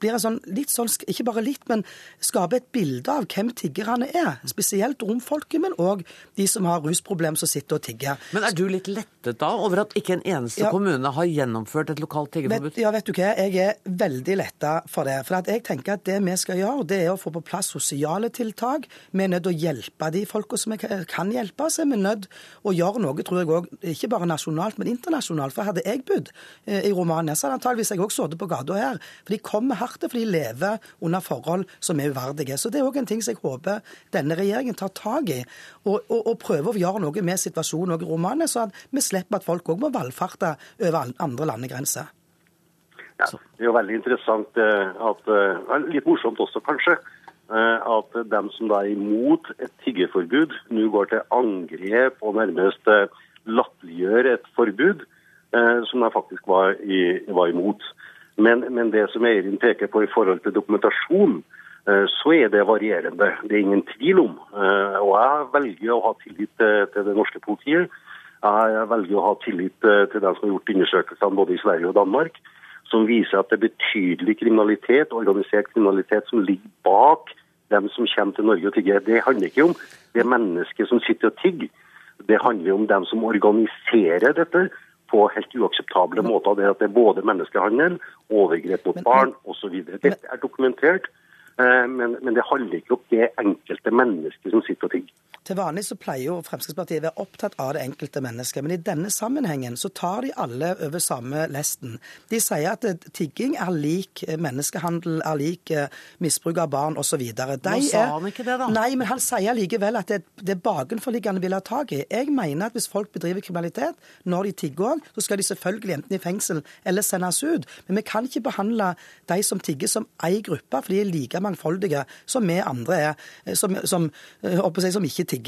[SPEAKER 10] blir en sånn litt sånn, ikke bare litt, men skaper et bilde av hvem tiggerne er. Spesielt romfolket, men òg de som har rusproblem som sitter og tigger.
[SPEAKER 2] Men er du litt lettet da over at ikke en eneste
[SPEAKER 10] Ja.
[SPEAKER 2] kommune har gjennomført et lokalt tiggerforbud?
[SPEAKER 10] Ja, vet du hva? Jeg er veldig letta for det. For at jeg tenker at det vi skal gjøre, det er å få på plass sosiale tiltak. Vi er nødt til å hjelpe de folka som kan hjelpe. Så er vi nødt å gjøre noe, tror jeg òg, ikke bare nasjonalt, men internasjonalt. For hadde jeg bodd eh, i Romania, så hadde antageligvis jeg òg sittet på gata her. For de kommer hardt, for de lever under forhold som er uverdige. Så det er òg en ting som jeg håper denne regjeringen tar tak i, og, og, og prøver å gjøre noe med situasjonen òg i Romania, så at vi slipper at folk òg må valfarte over andre landegrenser.
[SPEAKER 11] Ja, det er jo veldig interessant eh, at eh, Litt morsomt også, kanskje. eh, At dem som da er imot et tiggerforbud, nå går til angrep og nærmest latterliggjør et forbud eh, som de faktisk var, i, var imot. Men, men det som Eirin peker på i forhold til dokumentasjon, eh, så er det varierende. Det er ingen tvil om. Eh, Og jeg velger å ha tillit til, til det norske politiet. Jeg velger å ha tillit eh, til dem som har gjort undersøkelsene både i Sverige og Danmark som viser at det er betydelig kriminalitet, organisert kriminalitet, som ligger bak dem som kommer til Norge og tigger. Det handler ikke om det mennesket som sitter og tigger. Det handler om dem som organiserer dette på helt uakseptable måter. Det, at det er både menneskehandel, overgrep mot barn osv. Dette er dokumentert, eh, men, men det handler ikke om det enkelte mennesket som sitter og tigger.
[SPEAKER 10] Til vanlig så pleier jo Fremskrittspartiet å være opptatt av det enkelte mennesket, men i denne sammenhengen så tar de alle over samme lesten. De sier at eh, tigging er lik eh, menneskehandel, er lik eh, misbruk av barn osv.
[SPEAKER 2] Nå sa han ikke det, da.
[SPEAKER 10] Nei, men han sier likevel at det, det bakenforliggende vil ha tak i. Jeg mener at hvis folk bedriver kriminalitet når de tigger òg, så skal de selvfølgelig enten i fengsel eller sendes ut. Men vi kan ikke behandle de som tigger som ei gruppe, for de er like mangfoldige som vi andre er, som, som, som ikke tigger.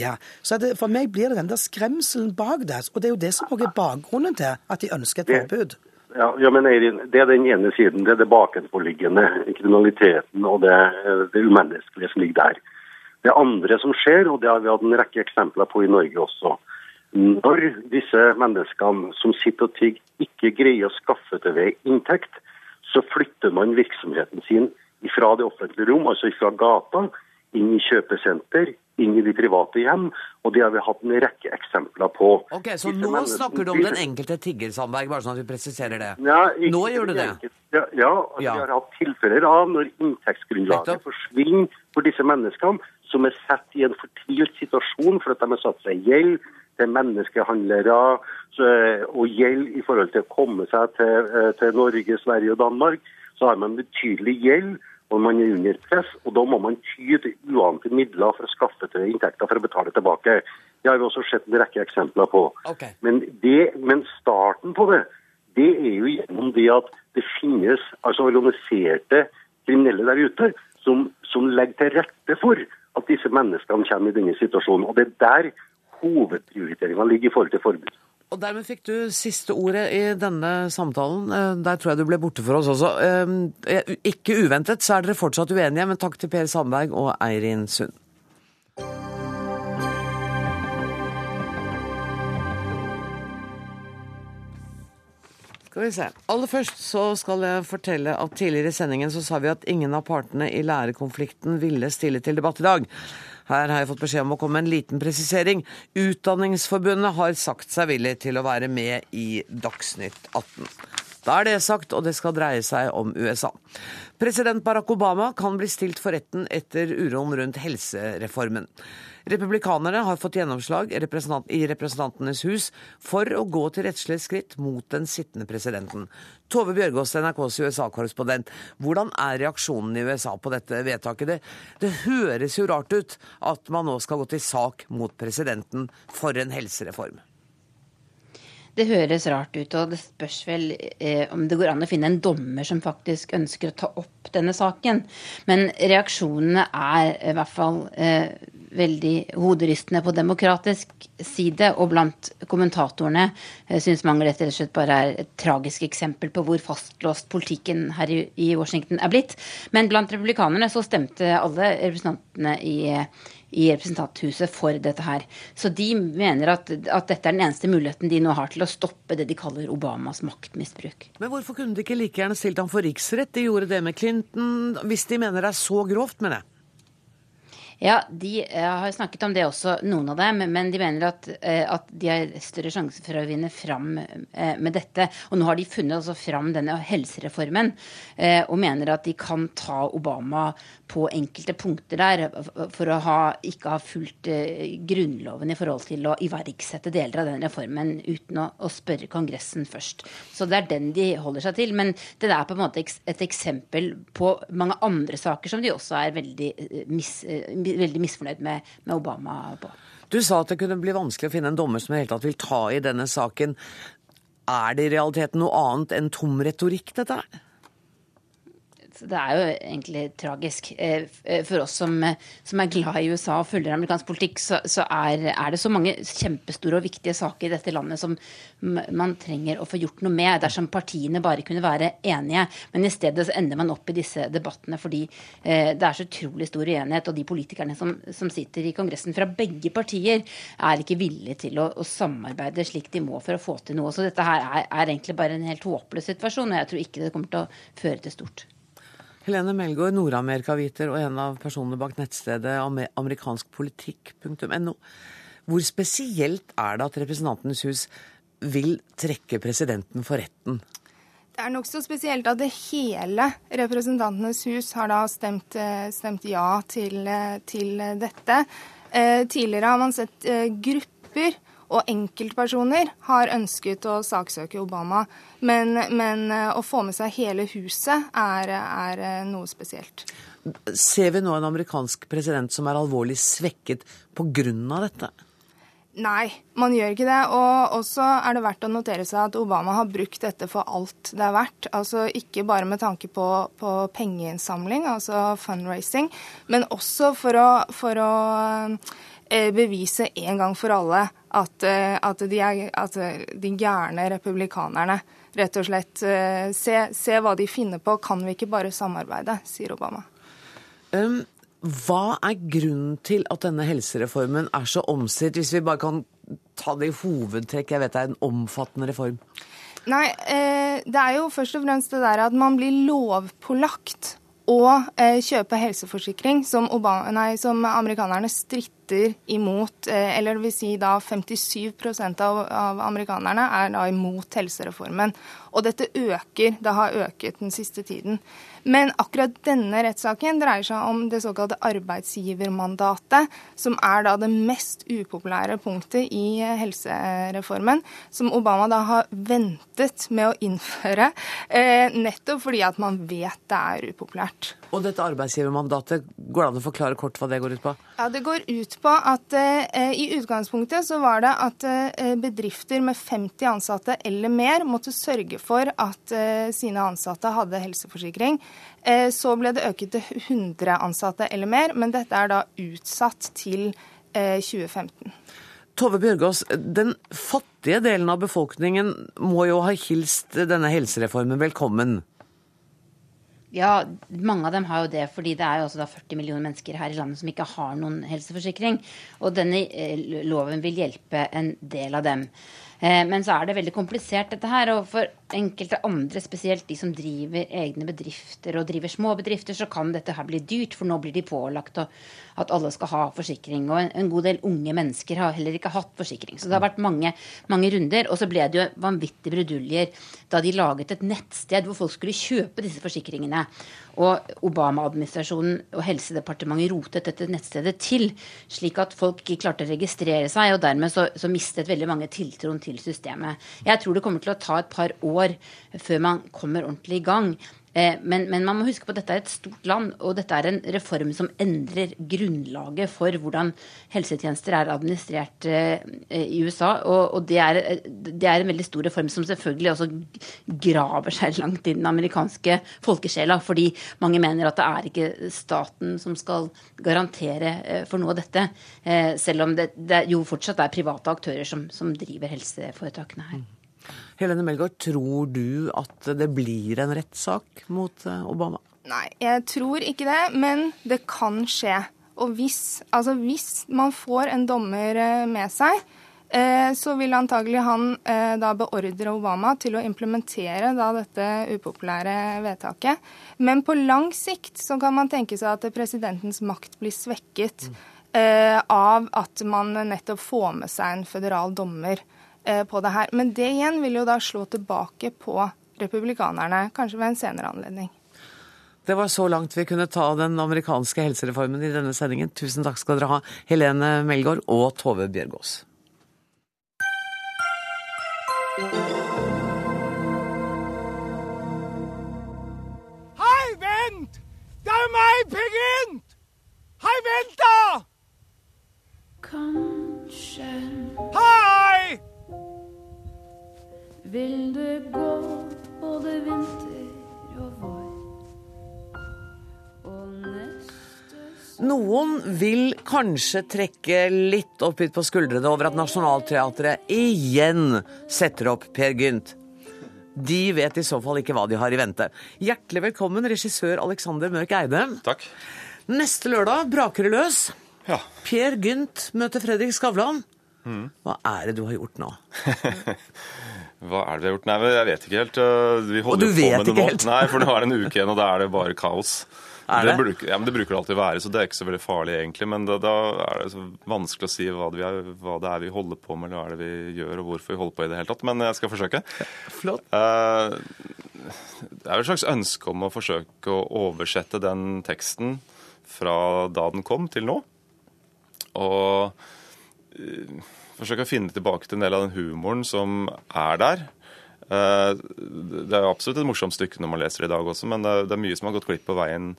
[SPEAKER 10] Så det, For meg blir det den der skremselen bak det. Og det er jo det som også er bakgrunnen til at de ønsker et forbud.
[SPEAKER 11] Ja, ja, men Eirin, Det er den ene siden. Det er det bakenforliggende. Kriminaliteten og det, det umenneskelige som ligger der. Det andre som skjer, og det har vi hatt en rekke eksempler på i Norge også, Når disse menneskene som sitter og tigger, ikke greier å skaffe til vei inntekt, så flytter man virksomheten sin fra det offentlige rom, altså fra gata, inn i kjøpesenter, inn i de private hjem. Og det har vi hatt en rekke eksempler på.
[SPEAKER 2] Ok, Så nå snakker du om den enkelte tigger, Sandberg, bare sånn at vi presiserer det?
[SPEAKER 11] Ja, ikke,
[SPEAKER 2] nå gjør du det?
[SPEAKER 11] Ja, ja,
[SPEAKER 2] Ja.
[SPEAKER 11] vi har hatt tilfeller av når inntektsgrunnlaget forsvinner for disse menneskene, som er satt i en fortvilt situasjon for at de har satt seg i gjeld til menneskehandlere så, og gjeld i forhold til å komme seg til, eh, til Norge, Sverige og Danmark. Så har man betydelig gjeld, og man er under press. Og da må man ty til uante midler for å skaffe til inntekter for å betale tilbake. Det har vi også sett en rekke eksempler på.
[SPEAKER 2] Okay.
[SPEAKER 11] Men, det, men starten på det, det er jo gjennom det at det finnes altså organiserte kriminelle der ute som, som legger til rette for at disse menneskene kommer i denne situasjonen. Og det er der hovedprioriteringa ligger i forhold til forbud.
[SPEAKER 2] Og dermed fikk du siste ordet i denne samtalen. Eh, Der tror jeg du ble borte for oss også. Eh, Ikke uventet så er dere fortsatt uenige, men takk til Per Sandberg og Eirin Sund. Skal vi se. Aller først så skal jeg fortelle at tidligere i sendingen så sa vi at ingen av partene i lærerkonflikten ville stille til debatt i dag. Her har jeg fått beskjed om å komme med en liten presisering. Utdanningsforbundet har sagt seg villig til å være med i Dagsnytt 18. Da er det sagt, og det skal dreie seg om USA. President Barack Obama kan bli stilt for retten etter uroen rundt helsereformen. Republikanerne har fått gjennomslag i Representantenes hus for å gå til rettslige skritt mot den sittende presidenten. Tove Bjørgaas, NRKs USA-korrespondent. Hvordan er reaksjonen i USA på dette vedtaket? Det, det høres jo rart ut at man nå skal gå til sak mot presidenten for en helsereform.
[SPEAKER 12] Det høres rart ut, og det spørs vel eh, om det går an å finne en dommer som faktisk ønsker å ta opp denne saken. Men reaksjonene er i hvert fall eh, veldig hoderystende på demokratisk side, og blant kommentatorene eh, syns mange rett og slett bare er et tragisk eksempel på hvor fastlåst politikken her i, i Washington er blitt. Men blant republikanerne så stemte alle representantene i i representanthuset for dette her. Så de mener at, at dette er den eneste muligheten de nå har til å stoppe det de kaller Obamas maktmisbruk.
[SPEAKER 2] Men hvorfor kunne de ikke like gjerne stilt ham for riksrett? De gjorde det med Clinton, hvis de mener det er så grovt, mener jeg.
[SPEAKER 12] Ja, de har snakket om det også, noen av dem. Men de mener at, eh, at de har større sjanse for å vinne fram eh, med dette. Og nå har de funnet altså fram denne helsereformen eh, og mener at de kan ta Obama på enkelte punkter der for å ha, ikke ha fulgt Grunnloven i forhold til å iverksette deler av den reformen uten å, å spørre Kongressen først. Så det er den de holder seg til. Men det er på en måte et eksempel på mange andre saker som de også er veldig, mis, veldig misfornøyd med, med Obama på.
[SPEAKER 2] Du sa at det kunne bli vanskelig å finne en dommer som i hele tatt vil ta i denne saken. Er det i realiteten noe annet enn tom retorikk, dette her?
[SPEAKER 12] Det er jo egentlig tragisk. Eh, For oss som, eh, som er glad i USA og følger amerikansk politikk, så, så er, er det så mange kjempestore og viktige saker i dette landet som man trenger å få gjort noe med dersom partiene bare kunne være enige. Men i stedet så ender man opp i disse debattene fordi eh, det er så utrolig stor uenighet. Og de politikerne som, som sitter i Kongressen fra begge partier, er ikke villige til å, å samarbeide slik de må for å få til noe. Så dette her er, er egentlig bare en helt håpløs situasjon, og jeg tror ikke det kommer til å føre til stort.
[SPEAKER 2] Helene Melgaard, Nord-Amerika-viter og en av personene bak nettstedet amerikanskpolitikk.no. Hvor spesielt er det at Representantenes hus vil trekke presidenten for retten?
[SPEAKER 13] Det er nokså spesielt at det hele Representantenes hus har da stemt, eh, stemt ja til, eh, til dette. Eh, Tidligere har man sett grupper og enkeltpersoner har ønsket å saksøke Obama, men, men eh, å få med seg hele huset er, er eh, noe spesielt.
[SPEAKER 2] Ser vi nå en amerikansk president som er alvorlig svekket pga. dette?
[SPEAKER 13] Nei, man gjør ikke det. Og også er det verdt å notere seg at Obama har brukt dette for alt det er verdt. Altså ikke bare med tanke på, på pengeinnsamling, altså fundraising, men også for å, for å eh, bevise en gang for alle at, eh, at, de, er, at de gærne republikanerne rett og slett eh, se, se hva de finner på. Kan vi ikke bare samarbeide, sier Obama.
[SPEAKER 2] Um, Hva er grunnen til at denne helsereformen er så omstridt, hvis vi bare kan ta det i hovedtrekk? Jeg vet det er en omfattende reform.
[SPEAKER 13] Nei, eh, det er jo først og fremst det der at man blir lovpålagt å eh, kjøpe helseforsikring, som, Obama, nei, som amerikanerne stritter imot. Eh, eller det vil si da 57 av, av amerikanerne er da imot helsereformen. Og dette øker. Det har øket den siste tiden. Men akkurat denne rettssaken dreier seg om det såkalte arbeidsgivermandatet, som er da det mest upopulære punktet i helsereformen, som Obama da har ventet med å innføre, eh, nettopp fordi at man vet det er upopulært.
[SPEAKER 2] Og dette arbeidsgivermandatet, går det an å forklare kort hva det går ut på?
[SPEAKER 13] Ja, Det går ut på at eh, i utgangspunktet så var det at eh, bedrifter med 50 ansatte eller mer måtte sørge for at eh, sine ansatte hadde helseforsikring. Eh, så ble det øket til 100 ansatte eller mer, men dette er da utsatt til 2015. Eh,
[SPEAKER 2] Tove Bjørgaas, den fattige delen av befolkningen må jo ha hilst denne helsereformen velkommen?
[SPEAKER 12] Ja, mange av dem har jo det, fordi det er jo også 40 millioner mennesker her i landet som ikke har noen helseforsikring. Og denne eh, loven vil hjelpe en del av dem. Eh, men så er det veldig komplisert, dette her. Og for enkelte andre, spesielt de som driver egne bedrifter og driver små bedrifter, så kan dette her bli dyrt, for nå blir de pålagt at alle skal ha forsikring. Og en god del unge mennesker har heller ikke hatt forsikring. Så det har vært mange, mange runder. Og så ble det jo vanvittige bruduljer da de laget et nettsted hvor folk skulle kjøpe disse forsikringene. Og Obama-administrasjonen og Helsedepartementet rotet dette nettstedet til, slik at folk ikke klarte å registrere seg, og dermed så, så mistet veldig mange tiltroen til systemet. Jeg tror det kommer til å ta et par år før man kommer ordentlig i gang. Eh, men, men, man må huske på at dette er et stort land, og dette er en reform som endrer grunnlaget for hvordan helsetjenester er administrert eh, i USA. Og, og det, er, det, er, en veldig stor reform som selvfølgelig også graver seg langt i den amerikanske folkesjela. Fordi mange mener at det er ikke staten som skal garantere eh, for noe av dette. Selv om det, det jo fortsatt er private aktører som, som driver helseforetakene her.
[SPEAKER 2] Helene Melgaard, tror du at det blir en rettssak mot eh, Obama?
[SPEAKER 13] Nei, jeg tror ikke det, men det kan skje. Og hvis, altså hvis man får en dommer eh, med seg, eh, så vil antagelig han da beordre Obama til å implementere da dette upopulære vedtaket. Men på lang sikt så kan man tenke seg at presidentens makt blir svekket mm. av at man nettopp får med seg en føderal dommer. Eh, på det her. Men det igjen vil jo da slå tilbake på republikanerne, kanskje ved en senere anledning.
[SPEAKER 2] Det var så langt vi kunne ta den amerikanske helsereformen i denne sendingen. Tusen takk skal dere ha, Helene Melgaard og Tove Bjørgaas.
[SPEAKER 14] Hei, vent! Det er meg, Piggynt! Hei, vent, da! Kanskje Hei!
[SPEAKER 2] Noen vil kanskje trekke litt opp hit på skuldrene over at Nationaltheatret igjen setter opp Per Gynt. De vet i så fall ikke hva de har i vente. Hjertelig velkommen, regissør Alexander Mørk Eide.
[SPEAKER 15] Takk.
[SPEAKER 2] Neste lørdag braker det løs.
[SPEAKER 15] Ja.
[SPEAKER 2] Per Gynt møter Fredrik Skavlan. Mm. Hva er det du har gjort nå? [LAUGHS]
[SPEAKER 15] Hva er det vi har gjort? Nei, jeg vet ikke helt. Vi
[SPEAKER 2] og du vet ikke helt?
[SPEAKER 15] Nei, for nå er det en uke igjen, og da er det bare kaos. Det? Det, bruker, ja, men det bruker det alltid være, så det er ikke så veldig farlig egentlig. Men da, da er det så vanskelig å si hva det, er, hva det, er, vi holder på med, eller hva er det vi gjør, og hvorfor vi holder på i det hele tatt. Men jeg skal forsøke.
[SPEAKER 2] Flott.
[SPEAKER 15] Uh, det er jo et slags ønske om å forsøke å oversette den teksten fra da den kom, til nå. Og uh, forsøke å finne tilbake til en del av den humoren som er der. Eh, det er jo absolutt et morsomt stykke når man leser det i dag også, men det er mye som har gått glipp på veien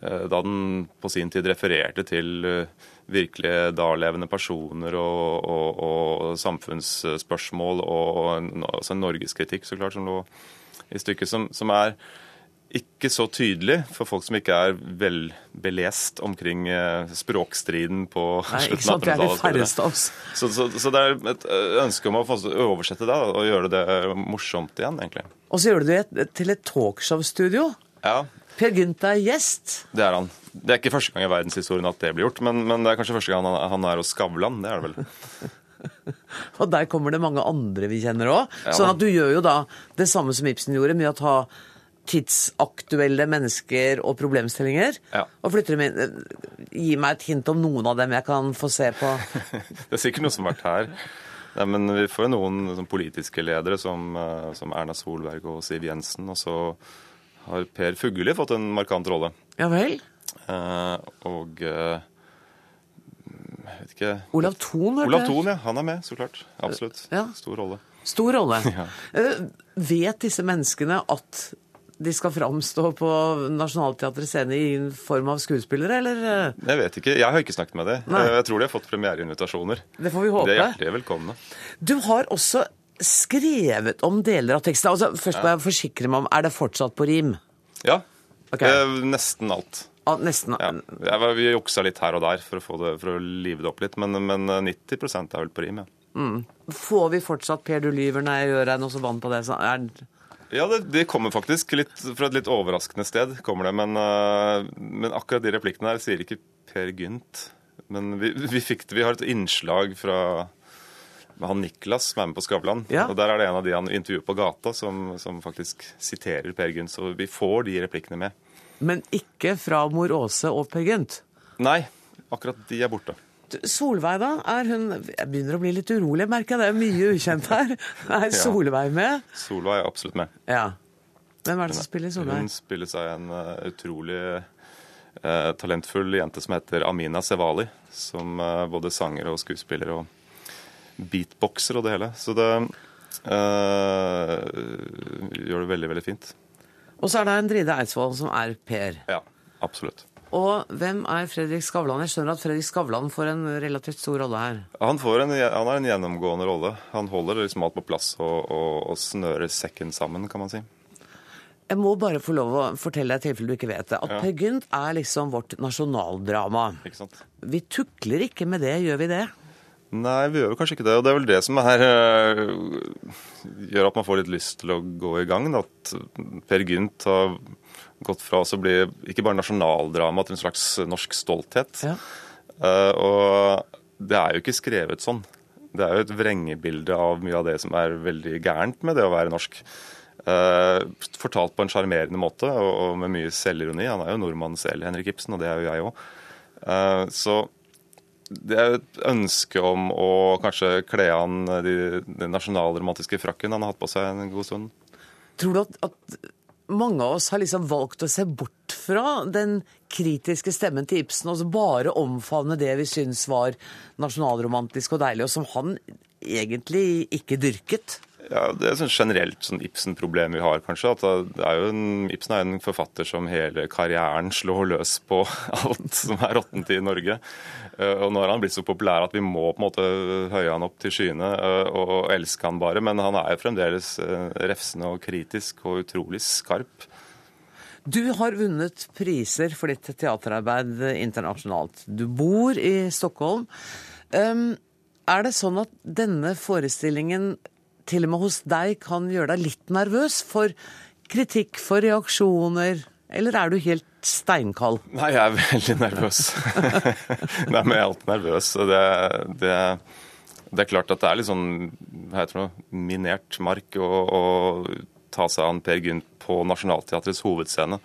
[SPEAKER 15] eh, da den på sin tid refererte til eh, virkelig dalevende personer og, og, og samfunnsspørsmål og, og altså norgeskritikk så klart som lå i stykket, som, som er ikke så tydelig for folk som ikke er velbelest omkring eh, språkstriden på
[SPEAKER 2] Nei, slutten av 1800-tallet.
[SPEAKER 15] Så, så, så, det er et eh, ønske om å oversette det og gjøre det morsomt igjen, egentlig.
[SPEAKER 2] Og så gjør du det til et talkshow-studio.
[SPEAKER 15] Ja.
[SPEAKER 2] Per Gynt er gjest.
[SPEAKER 15] Det er han. Det er ikke første gang i verdenshistorien at det blir gjort, men, men det er kanskje første gang han, han er hos Skavlan. Det er det vel. [LAUGHS]
[SPEAKER 2] Og der kommer det mange andre vi kjenner òg.
[SPEAKER 15] Ja.
[SPEAKER 2] Sånn at du gjør jo da det samme som Ibsen gjorde, med å ta tidsaktuelle mennesker og problemstillinger
[SPEAKER 15] Ja.
[SPEAKER 2] og flytter dem inn. Gi meg et hint om noen av dem jeg kan få se på. [LAUGHS]
[SPEAKER 15] Det er sikkert noe som har vært her. Nei, men vi får jo noen sånn, politiske ledere som, eh, som Erna Solberg og Siv Jensen. Og så har Per Fugelli fått en markant rolle.
[SPEAKER 2] Ja vel?
[SPEAKER 15] Eh, og eh, jeg vet ikke
[SPEAKER 2] Olav Thon, hørte
[SPEAKER 15] Olav. Thon, ja. Han er med, så klart. Absolutt.
[SPEAKER 2] Ja.
[SPEAKER 15] Stor rolle.
[SPEAKER 2] Stor rolle. [LAUGHS]
[SPEAKER 15] Ja.
[SPEAKER 2] Eh, Vet disse menneskene at de skal framstå på Nationaltheatrets scene i form av skuespillere, eller? eh?
[SPEAKER 15] Jeg vet ikke. Jeg har ikke snakket med dem. Jeg tror de har fått premiereinvitasjoner.
[SPEAKER 2] Det får vi håpe.
[SPEAKER 15] De er hjertelig velkomne.
[SPEAKER 2] Du har også skrevet om deler av teksten. Altså, først må jeg forsikre meg om, er det fortsatt på rim?
[SPEAKER 15] Ja.
[SPEAKER 2] Okay.
[SPEAKER 15] Eh, nesten alt.
[SPEAKER 2] Ah, nesten.
[SPEAKER 15] Ja. Var- vi juksa litt her og der for å, få det, for å live det opp litt, men, men 90% er vel på rim, ja.
[SPEAKER 2] Mm. Får vi fortsatt Per, du lyver når jeg gjør deg noe så vant på det? Så er...
[SPEAKER 15] Ja, det, det kommer faktisk litt, fra et litt overraskende sted, kommer det. Men, eh, men akkurat de replikkene der sier ikke Per Gynt. Men vi, vi, fikk vi har et innslag fra han Niklas som er med på Skavlan.
[SPEAKER 2] Ja.
[SPEAKER 15] Og der er det en av de han intervjuer på gata, som, som faktisk siterer Per Gynt. Så vi får de replikkene med.
[SPEAKER 2] Men ikke fra mor Åse og Per Gynt?
[SPEAKER 15] Nei, akkurat de er borte.
[SPEAKER 2] Solveig, da? Er hun Jeg begynner å bli litt urolig, merker jeg. Det er mye ukjent her. [LAUGHS] Er Solveig med?
[SPEAKER 15] Solveig er absolutt med.
[SPEAKER 2] Ja. Hvem er det som spiller Solveig?
[SPEAKER 15] Hun spiller seg en eh, utrolig eh, talentfull jente som heter Amina Sevali. Som eh, både sanger og skuespiller og beatboxer og det hele. Så det eh, gjør det veldig, veldig fint.
[SPEAKER 2] Og så er det en Dride Eidsvoll som er Per.
[SPEAKER 15] Ja, absolutt.
[SPEAKER 2] Og hvem er Fredrik Skavlan? Jeg skjønner at Fredrik Skavlan får en relativt stor rolle her.
[SPEAKER 15] Han, får en, han har en gjennomgående rolle. Han holder liksom alt på plass og, og, og snører sekken sammen, kan man si.
[SPEAKER 2] Jeg må bare få lov å fortelle deg i tilfelle du ikke vet det, at
[SPEAKER 15] Ja.
[SPEAKER 2] Per Gynt er liksom vårt nasjonaldrama.
[SPEAKER 15] Ikke sant?
[SPEAKER 2] Vi tukler ikke med det, gjør vi det?
[SPEAKER 15] Nei, vi gjør jo kanskje ikke det. Og det er vel det som er, eh, gjør at man får litt lyst til å gå i gang. At Per Gynt har gått fra å bli ikke bare nasjonaldrama til en slags norsk stolthet. Eh, og det er jo ikke skrevet sånn. Det er jo et vrengebilde av mye av det som er veldig gærent med det å være norsk. Uh, fortalt på en sjarmerende måte og, og med mye selvironi. Han er jo nordmann selv, Henrik Ibsen, og det er jo jeg òg. så det er jo et ønske om å kanskje kle an de, den nasjonalromantiske frakken han har hatt på seg en god stund.
[SPEAKER 2] Tror du at, at mange av oss har liksom valgt å se bort fra den kritiske stemmen til Ibsen, og bare omfavne det vi syns var nasjonalromantisk og deilig, og som han egentlig ikke dyrket?
[SPEAKER 15] Ja, Det er sånn generelt sånn Ibsen-problem vi har, kanskje. er en, Ibsen er en forfatter som hele karrieren slår løs på [LAUGHS] alt som er råttent i Norge. Eh, Og nå har han blitt så populær at vi må på en måte høye han opp til skyene og, og elske han bare. Men han er jo fremdeles eh, refsende og kritisk og utrolig skarp.
[SPEAKER 2] Du har vunnet priser for ditt teaterarbeid internasjonalt. Du bor i Stockholm. Um, er det sånn at denne forestillingen til og med hos deg kan gjøre deg litt nervøs for kritikk, for reaksjoner, eller er du helt steinkald?
[SPEAKER 15] Nei, jeg er veldig nervøs. [LAUGHS] Nei, men jeg er alltid nervøs. og det, det, det er klart at det er litt sånn hva heter det, minert mark å, å ta seg an Per Gynt på Nationaltheatrets hovedscene.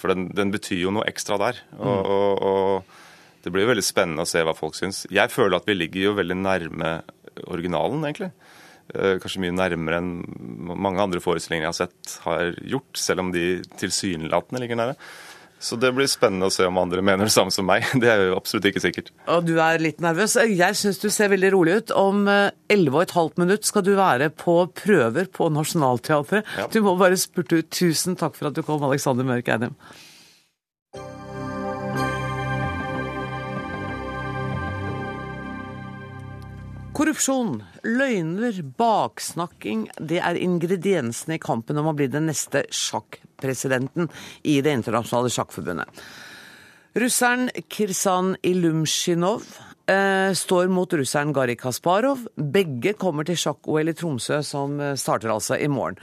[SPEAKER 15] For den, den betyr jo noe ekstra der. Og, og, og det blir jo veldig spennende å se hva folk syns. Jeg føler at vi ligger jo veldig nærme originalen, egentlig. Eh, Kanskje mye nærmere enn mange andre forestillinger jeg har sett har gjort, selv om de tilsynelatende ligger nære. Så det blir spennende å se om andre mener det samme som meg. [LAUGHS] Det er jo absolutt ikke sikkert.
[SPEAKER 2] Og du er litt nervøs. Jeg syns du ser veldig rolig ut. Om eh, 11 og et halvt minutt skal du være på prøver på Nationaltheatret.
[SPEAKER 15] Ja.
[SPEAKER 2] Du må bare spurte ut. Tusen takk for at du kom, Alexander Mørk Eidem. Korrupsjon, løgner, baksnakking, det er ingrediensene i kampen om å bli den neste sjakkpresidenten i Det internasjonale sjakkforbundet. Russeren Kirsan Ilumsjinov eh, står mot russeren Garri Kasparov. Begge kommer til sjakk-OL i Tromsø, som eh, starter altså i morgen.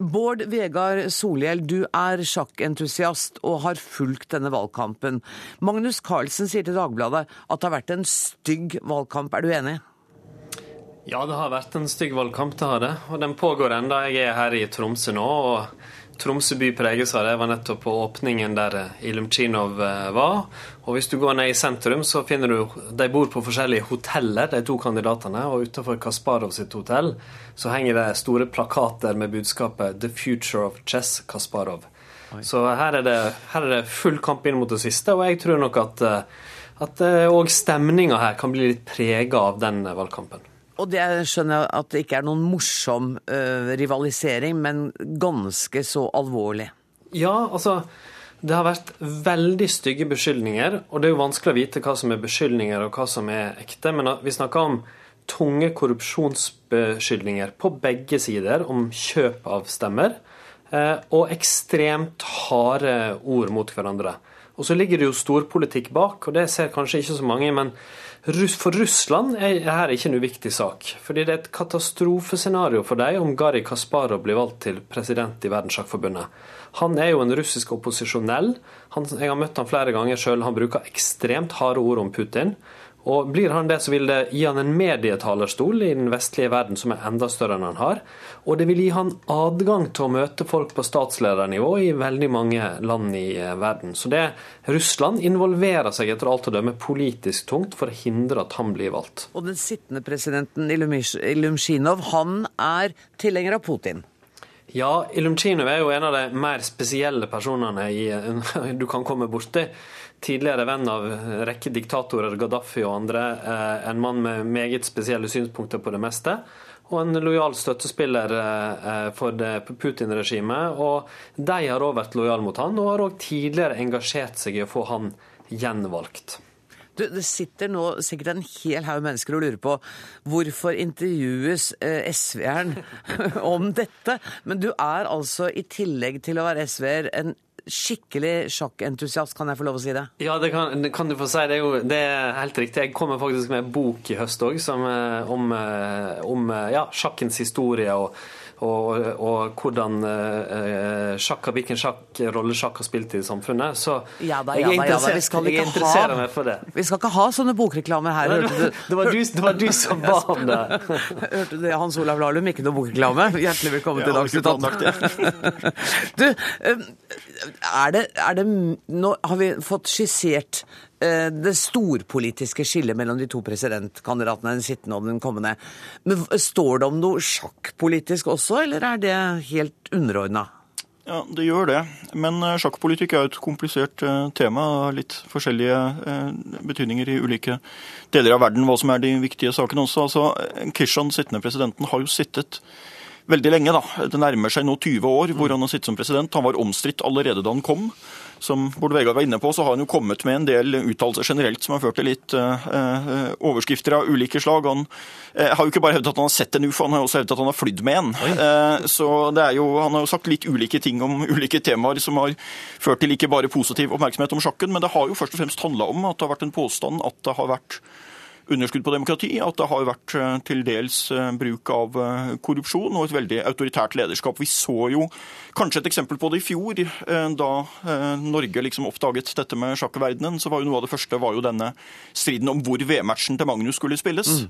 [SPEAKER 2] Bård Vegard Solhjell, du er sjakkentusiast og har fulgt denne valgkampen. Magnus Carlsen sier til Dagbladet at det har vært en stygg valgkamp. Er du enig?
[SPEAKER 16] Ja, det har vært en stygg valgkamp, det har det. Og den pågår enda. Jeg er her i Tromsø nå. og Tromsø by preges av det. Jeg var nettopp på åpningen der Ilumchinov var. Og hvis du går ned i sentrum, så finner du De bor på forskjellige hoteller, de to kandidatene. Og utenfor Kasparov sitt hotell så henger det store plakater med budskapet 'The future of chess Kasparov'. Oi. Så her er, det, her er, det, full kamp inn mot det siste, og jeg tror nok at at òg stemninga her kan bli litt prega av den valgkampen.
[SPEAKER 2] Og det skjønner jeg at det ikke er noen morsom uh, rivalisering, men ganske så alvorlig.
[SPEAKER 16] Ja, altså Det har vært veldig stygge beskyldninger, og det er jo vanskelig å vite hva som er beskyldninger og hva som er ekte, men vi snakker om tunge korrupsjonsbeskyldninger på begge sider om kjøp av stemmer, uh, og ekstremt harde ord mot hverandre. Og så ligger det jo storpolitikk bak, og det ser kanskje ikke så mange, men for Russland er dette ikke en uviktig sak. Fordi det er et katastrofescenario for dem om Garri Kasparov blir valgt til president i Verdenssjakkforbundet. Han er jo en russisk opposisjonell. Han, jeg har møtt han flere ganger sjøl. Han bruker ekstremt harde ord om Putin. Og Blir han det, så vil det gi han en medietalerstol i den vestlige verden som er enda større enn han har. Og det vil gi han adgang til å møte folk på statsledernivå i veldig mange land i eh, verden. Så det Russland involverer seg etter alt å dømme politisk tungt for å hindre at han blir valgt.
[SPEAKER 2] Og den sittende presidenten Ilumshinov, han er tilhenger av Putin?
[SPEAKER 16] Ja, Ilumsjinov er jo en av de mer spesielle personene i, [LAUGHS] du kan komme borti tidligere venn av en rekke diktatorer, Gaddafi og andre. Eh, en mann med meget spesielle synspunkter på det meste. Og en lojal støttespiller eh, for Putin-regimet. Og de har òg vært lojale mot han, og har òg tidligere engasjert seg i å få han gjenvalgt.
[SPEAKER 2] Du, det sitter nå sikkert en hel haug mennesker og lurer på hvorfor intervjues eh, SV-eren [LAUGHS] om dette? Men du er altså, i tillegg til å være SV-er, en skikkelig sjakkentusiast, kan jeg få lov å si det?
[SPEAKER 16] Ja, det kan, det kan du få si. Det er jo det er helt riktig. Jeg kommer faktisk med en bok i høst òg eh, om, eh, om eh, ja, sjakkens historie. og og, og, hvordan eh, sjakk, hvilken sjakk, rolle sjakk har spilt i samfunnet. Så
[SPEAKER 2] ja da, ja da, ja da. Vi skal ikke ha,
[SPEAKER 16] meg for det.
[SPEAKER 2] Vi skal ikke ha sånne bokreklamer her.
[SPEAKER 16] Det, det, [LAUGHS] det, var, du, det var du som ba [LAUGHS] om det. [LAUGHS]
[SPEAKER 2] Hørte du det, Hans Olav Lahlum? Ikke noe bokreklame? Hjertelig velkommen til Dagsnytt 18. Du, er det, er det Nå har vi fått skissert eh, det storpolitiske skillet mellom de to presidentkandidatene, den sittende og den kommende. Men Står det om noe sjakkpolitisk også, eller er det helt underordna?
[SPEAKER 17] Ja, det gjør det. Men eh, sjakkpolitikk er et komplisert eh, tema. Litt forskjellige betydninger i ulike deler av verden, hva som er de viktige sakene også. Altså, Kishan, sittende presidenten, har jo sittet veldig lenge. da. Det nærmer seg nå 20 år hvor han har sittet som president. Han var omstridt allerede da han kom. Som Bård Vegar var inne på, så har han jo kommet med en del uttalelser generelt som har ført til litt uh, overskrifter av ulike slag. Han uh, har jo ikke bare hevdet at han har sett en ufo, han har også hevdet at han har flydd med en. Uh, så det er jo, Han har jo sagt litt ulike ting om [LAUGHS] ulike temaer som har ført til ikke bare positiv oppmerksomhet om sjakken, men det har jo først og fremst handla om at det har vært en påstand at det har vært underskudd på demokrati, at det har vært eh, til dels eh, bruk av eh, korrupsjon og et veldig autoritært lederskap. Vi så jo kanskje et eksempel på det i fjor, da Norge liksom oppdaget dette med sjakkverdenen. Så var jo noe av det første var jo denne striden om hvor VM-matchen til Magnus skulle spilles. Mm.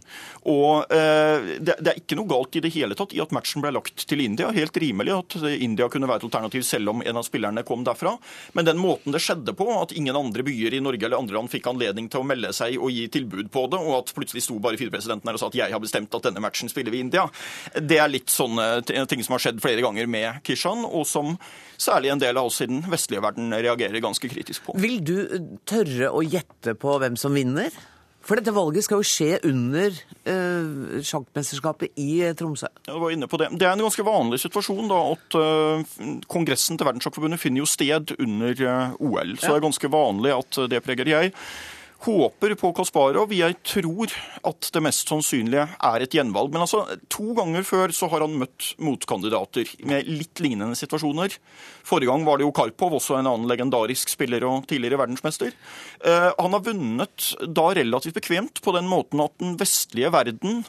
[SPEAKER 17] Og det, er ikke noe galt i det hele tatt i at matchen ble lagt til India. Helt rimelig at India kunne være et alternativ selv om en av spillerne kom derfra. Men den måten det skjedde på, at ingen andre byer i Norge eller andre land fikk anledning til å melde seg og gi tilbud på det, og at plutselig sto bare Fifa-presidenten her og sa at jeg har bestemt at denne matchen spiller vi i India. Det er litt sånne ting som har skjedd flere ganger med Kishan, og som særlig en del av oss i den vestlige verden reagerer ganske kritisk på.
[SPEAKER 2] Vil du tørre å gjette på hvem som vinner? For dette valget skal jo skje under uh, sjakkmesterskapet i Tromsø. Tromsø.
[SPEAKER 17] du var inne på Det Det er en ganske vanlig situasjon da, at uh, Kongressen til Verdenssjakkforbundet finner jo sted under OL. Så ja. det er ganske vanlig at det preger jeg. Håper på Kasparov. Jeg tror at det mest sannsynlige er et gjenvalg. Men altså, to ganger før så har han møtt motkandidater med litt lignende situasjoner. Forrige gang var det jo Karpov, også en annen legendarisk spiller og tidligere verdensmester. Eh, han har vunnet da relativt bekvemt på den måten at den vestlige verden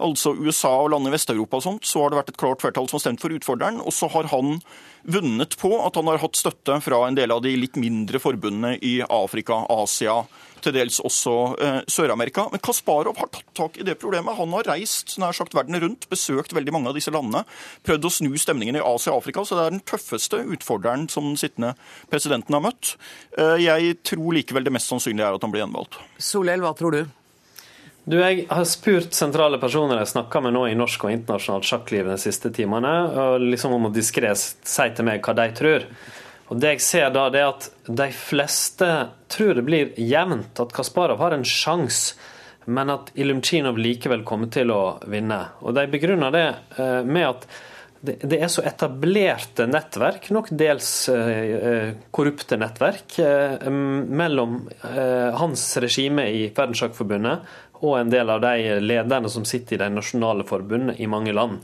[SPEAKER 17] altså USA og land i Vest-Europa og sånt, så har det vært et klart flertall som har stemt for utfordreren. Og så har han vunnet på at han har hatt støtte fra en del av de litt mindre forbundene i Afrika, Asia, til dels også eh, Sør-Amerika. Men Kasparov har tatt tak i det problemet. Han har reist nær sagt verden rundt, besøkt veldig mange av disse landene, prøvd å snu stemningen i Asia og Afrika. Så det er den tøffeste utfordreren som den sittende presidenten har møtt. Eh, jeg tror likevel det mest sannsynlige er at han blir gjenvalgt.
[SPEAKER 2] Solhjell, hva tror du?
[SPEAKER 16] Du, Jeg har spurt sentrale personer jeg snakka med nå i norsk og internasjonalt sjakkliv de siste timene, liksom om å diskré si til meg hva de tror. Og Det jeg ser da, det er at de fleste tror det blir jevnt, at Kasparov har en sjanse, men at Ilumchinov likevel kommer til å vinne. Og De begrunner det eh, med at det er så etablerte nettverk, nok dels eh, korrupte nettverk, eh, mellom hans regime i Verdenssjakkforbundet og en del av de lederne som sitter i de nasjonale forbundene i mange land.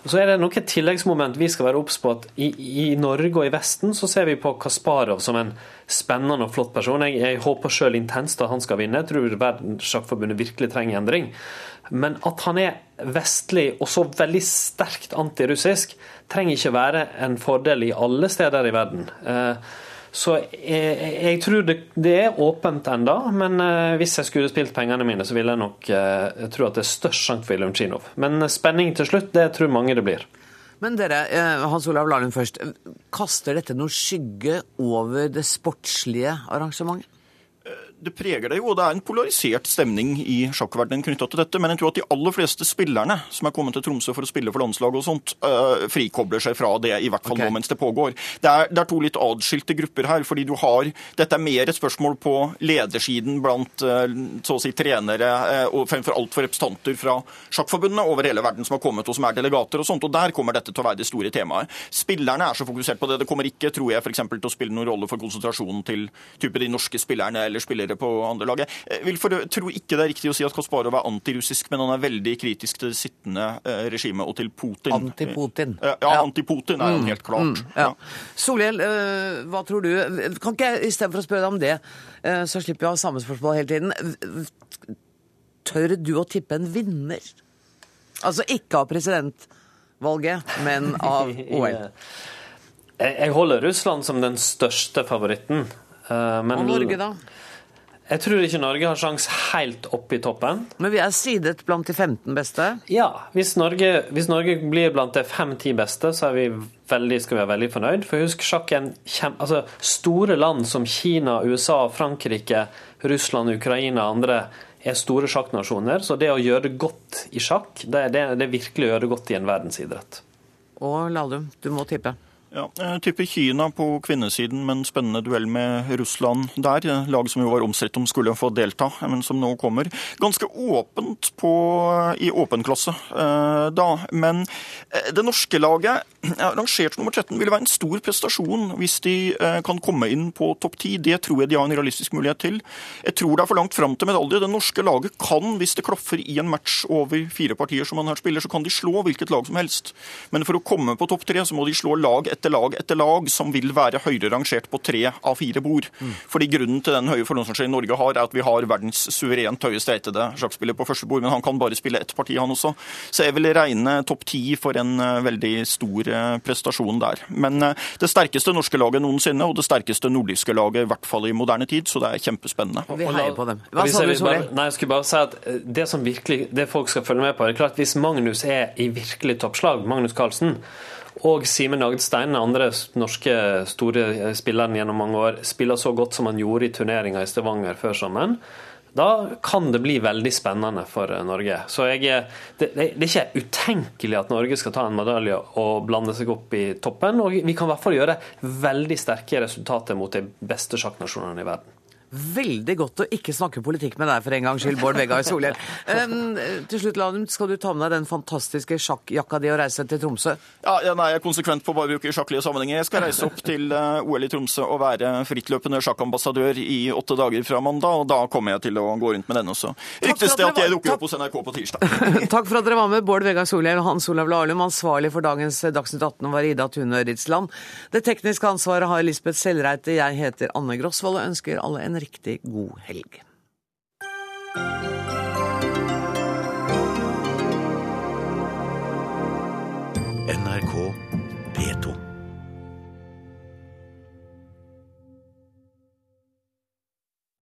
[SPEAKER 16] Så er det nok et tilleggsmoment vi skal være obs på. at i, i, Norge og i Vesten så ser vi på Kasparov som en spennende og flott person. Jeg, jeg håper sjøl intenst at han skal vinne. Jeg tror Verdenssjakkforbundet virkelig trenger endring. Men at han er vestlig og så veldig sterkt antirussisk, trenger ikke være en fordel i alle steder i verden. Eh, så jeg, jeg tror det, det, er åpent enda, men uh, hvis jeg skulle spilt pengene mine, så ville jeg nok jeg tro at det er størst sjanse for Kinov. Men spenning til slutt, det tror mange det blir.
[SPEAKER 2] Men dere, Hans Olav Lahlum først. Kaster dette noe skygge over det sportslige arrangementet?
[SPEAKER 17] Det preger det jo, og det er en polarisert stemning i sjakkverdenen knytta til dette. Men jeg tror at de aller fleste spillerne som er kommet til Tromsø for å spille for landslaget og sånt, uh, frikobler seg fra det, i hvert fall okay. nå mens det pågår. Det er, det er, to litt adskilte grupper her. fordi du har, Dette er mer et spørsmål på ledersiden blant uh, så å si trenere uh, og fremfor alt for representanter fra sjakkforbundene over hele verden som har kommet og som er delegater og sånt. og Der kommer dette til å være det store temaet. Spillerne er så fokusert på det. Det kommer ikke, tror jeg, for til å spille noen rolle for konsentrasjonen til type de norske spillerne eller spillere spillere på andre laget. Jeg vil for, tror ikke det er riktig å si at Kasparov er antirussisk, men han er veldig kritisk til det sittende eh, regimet og til Putin.
[SPEAKER 2] Anti-Putin.
[SPEAKER 17] Ja, ja, anti-Putin er jo mm. helt klart. Mm, ja.
[SPEAKER 2] Solhjell, hva tror du? Kan ikke jeg istedenfor å spørre deg om det, så slipper jeg å ha samme spørsmål hele tiden. Tør du å tippe en vinner? Altså ikke av presidentvalget, men av [LAUGHS] OL.
[SPEAKER 16] Jeg holder Russland som den største favoritten.
[SPEAKER 2] Men, og Norge, da?
[SPEAKER 16] Jeg tror ikke Norge har sjans helt opp i toppen.
[SPEAKER 2] Men vi er sidet blant de 15 beste?
[SPEAKER 16] Ja. Hvis Norge, hvis Norge blir blant de 5-10 beste, så vi veldig, skal vi være veldig fornøyd. For husk, sjakk er altså, Store land som Kina, USA, Frankrike, Russland, Ukraina og andre er store sjakknasjoner. Så det å gjøre det godt i sjakk, det, det, det er virkelig å gjøre det godt i en verdensidrett.
[SPEAKER 2] Og Lahlum, du må tippe.
[SPEAKER 17] Ja, jeg tipper Kina på kvinnesiden med en spennende duell med Russland der. Lag som jo var omstridt om skulle få delta, men som nå kommer. Ganske åpent på, i åpen klasse eh, da. Men eh, det norske laget, rangert nummer 13, ville være en stor prestasjon hvis de eh, kan komme inn på topp 10. Det tror jeg de har en realistisk mulighet til. Jeg tror det er for langt fram til medalje. Det norske laget kan, hvis det klaffer i en match over fire partier som man her spiller, så kan de slå hvilket lag som helst. Men for å komme på topp tre, så må de slå lag etter etter lag etter lag som vil være høyere rangert på tre av fire bord. Mm. Fordi Grunnen til den høye forlånsrangeringen Norge har, er at vi har verdens suverent høyeste etede sjakkspiller på første bord, men han kan bare spille ett parti, han også. Så jeg vil regne topp ti for en uh, veldig stor uh, prestasjon der. Men uh, det sterkeste norske laget noensinne, og det sterkeste nordiske laget, i hvert fall i moderne tid, så det er kjempespennende.
[SPEAKER 2] Og Vi heier på dem. Hva sa du,
[SPEAKER 16] Solveig? Nei, jeg skulle bare si at det som virkelig, det folk skal følge med på, er klart hvis Magnus er i virkelig toppslag, Magnus Carlsen, og Simen Agdstein, andre norske store spilleren gjennom mange år, spiller så godt som han gjorde i turneringa i Stavanger før sommeren. Da kan det bli veldig spennende for Norge. Så jeg, det, det, er ikke utenkelig at Norge skal ta en medalje og blande seg opp i toppen. Og vi kan i hvert fall gjøre veldig sterke resultater mot de beste sjakknasjonene i verden.
[SPEAKER 2] Veldig godt å ikke snakke politikk med deg for en gangs skyld, Bård Vegar Solhjell. Um, til slutt, Lanum, skal du ta med deg den fantastiske sjakkjakka di og reise til Tromsø?
[SPEAKER 17] Ja, ja, nei, Jeg er konsekvent på å bare bruke sjakklige sammenhenger. Jeg skal reise opp til uh, OL i Tromsø og være frittløpende sjakkambassadør i åtte dager fra mandag, og da kommer jeg til å gå rundt med den også. Ryktes det at jeg dukker opp hos NRK på tirsdag. [LAUGHS]
[SPEAKER 2] Takk for at dere var med, Bård Vegar Solhjell og Hans Olav Lahlum. Ansvarlig for dagens Dagsnytt 18 var Ida Tune Øritsland. Det tekniske ansvaret har Lisbeth Sellreite. Jeg heter Anne Grosvold og ønsker alle en riktig god helg.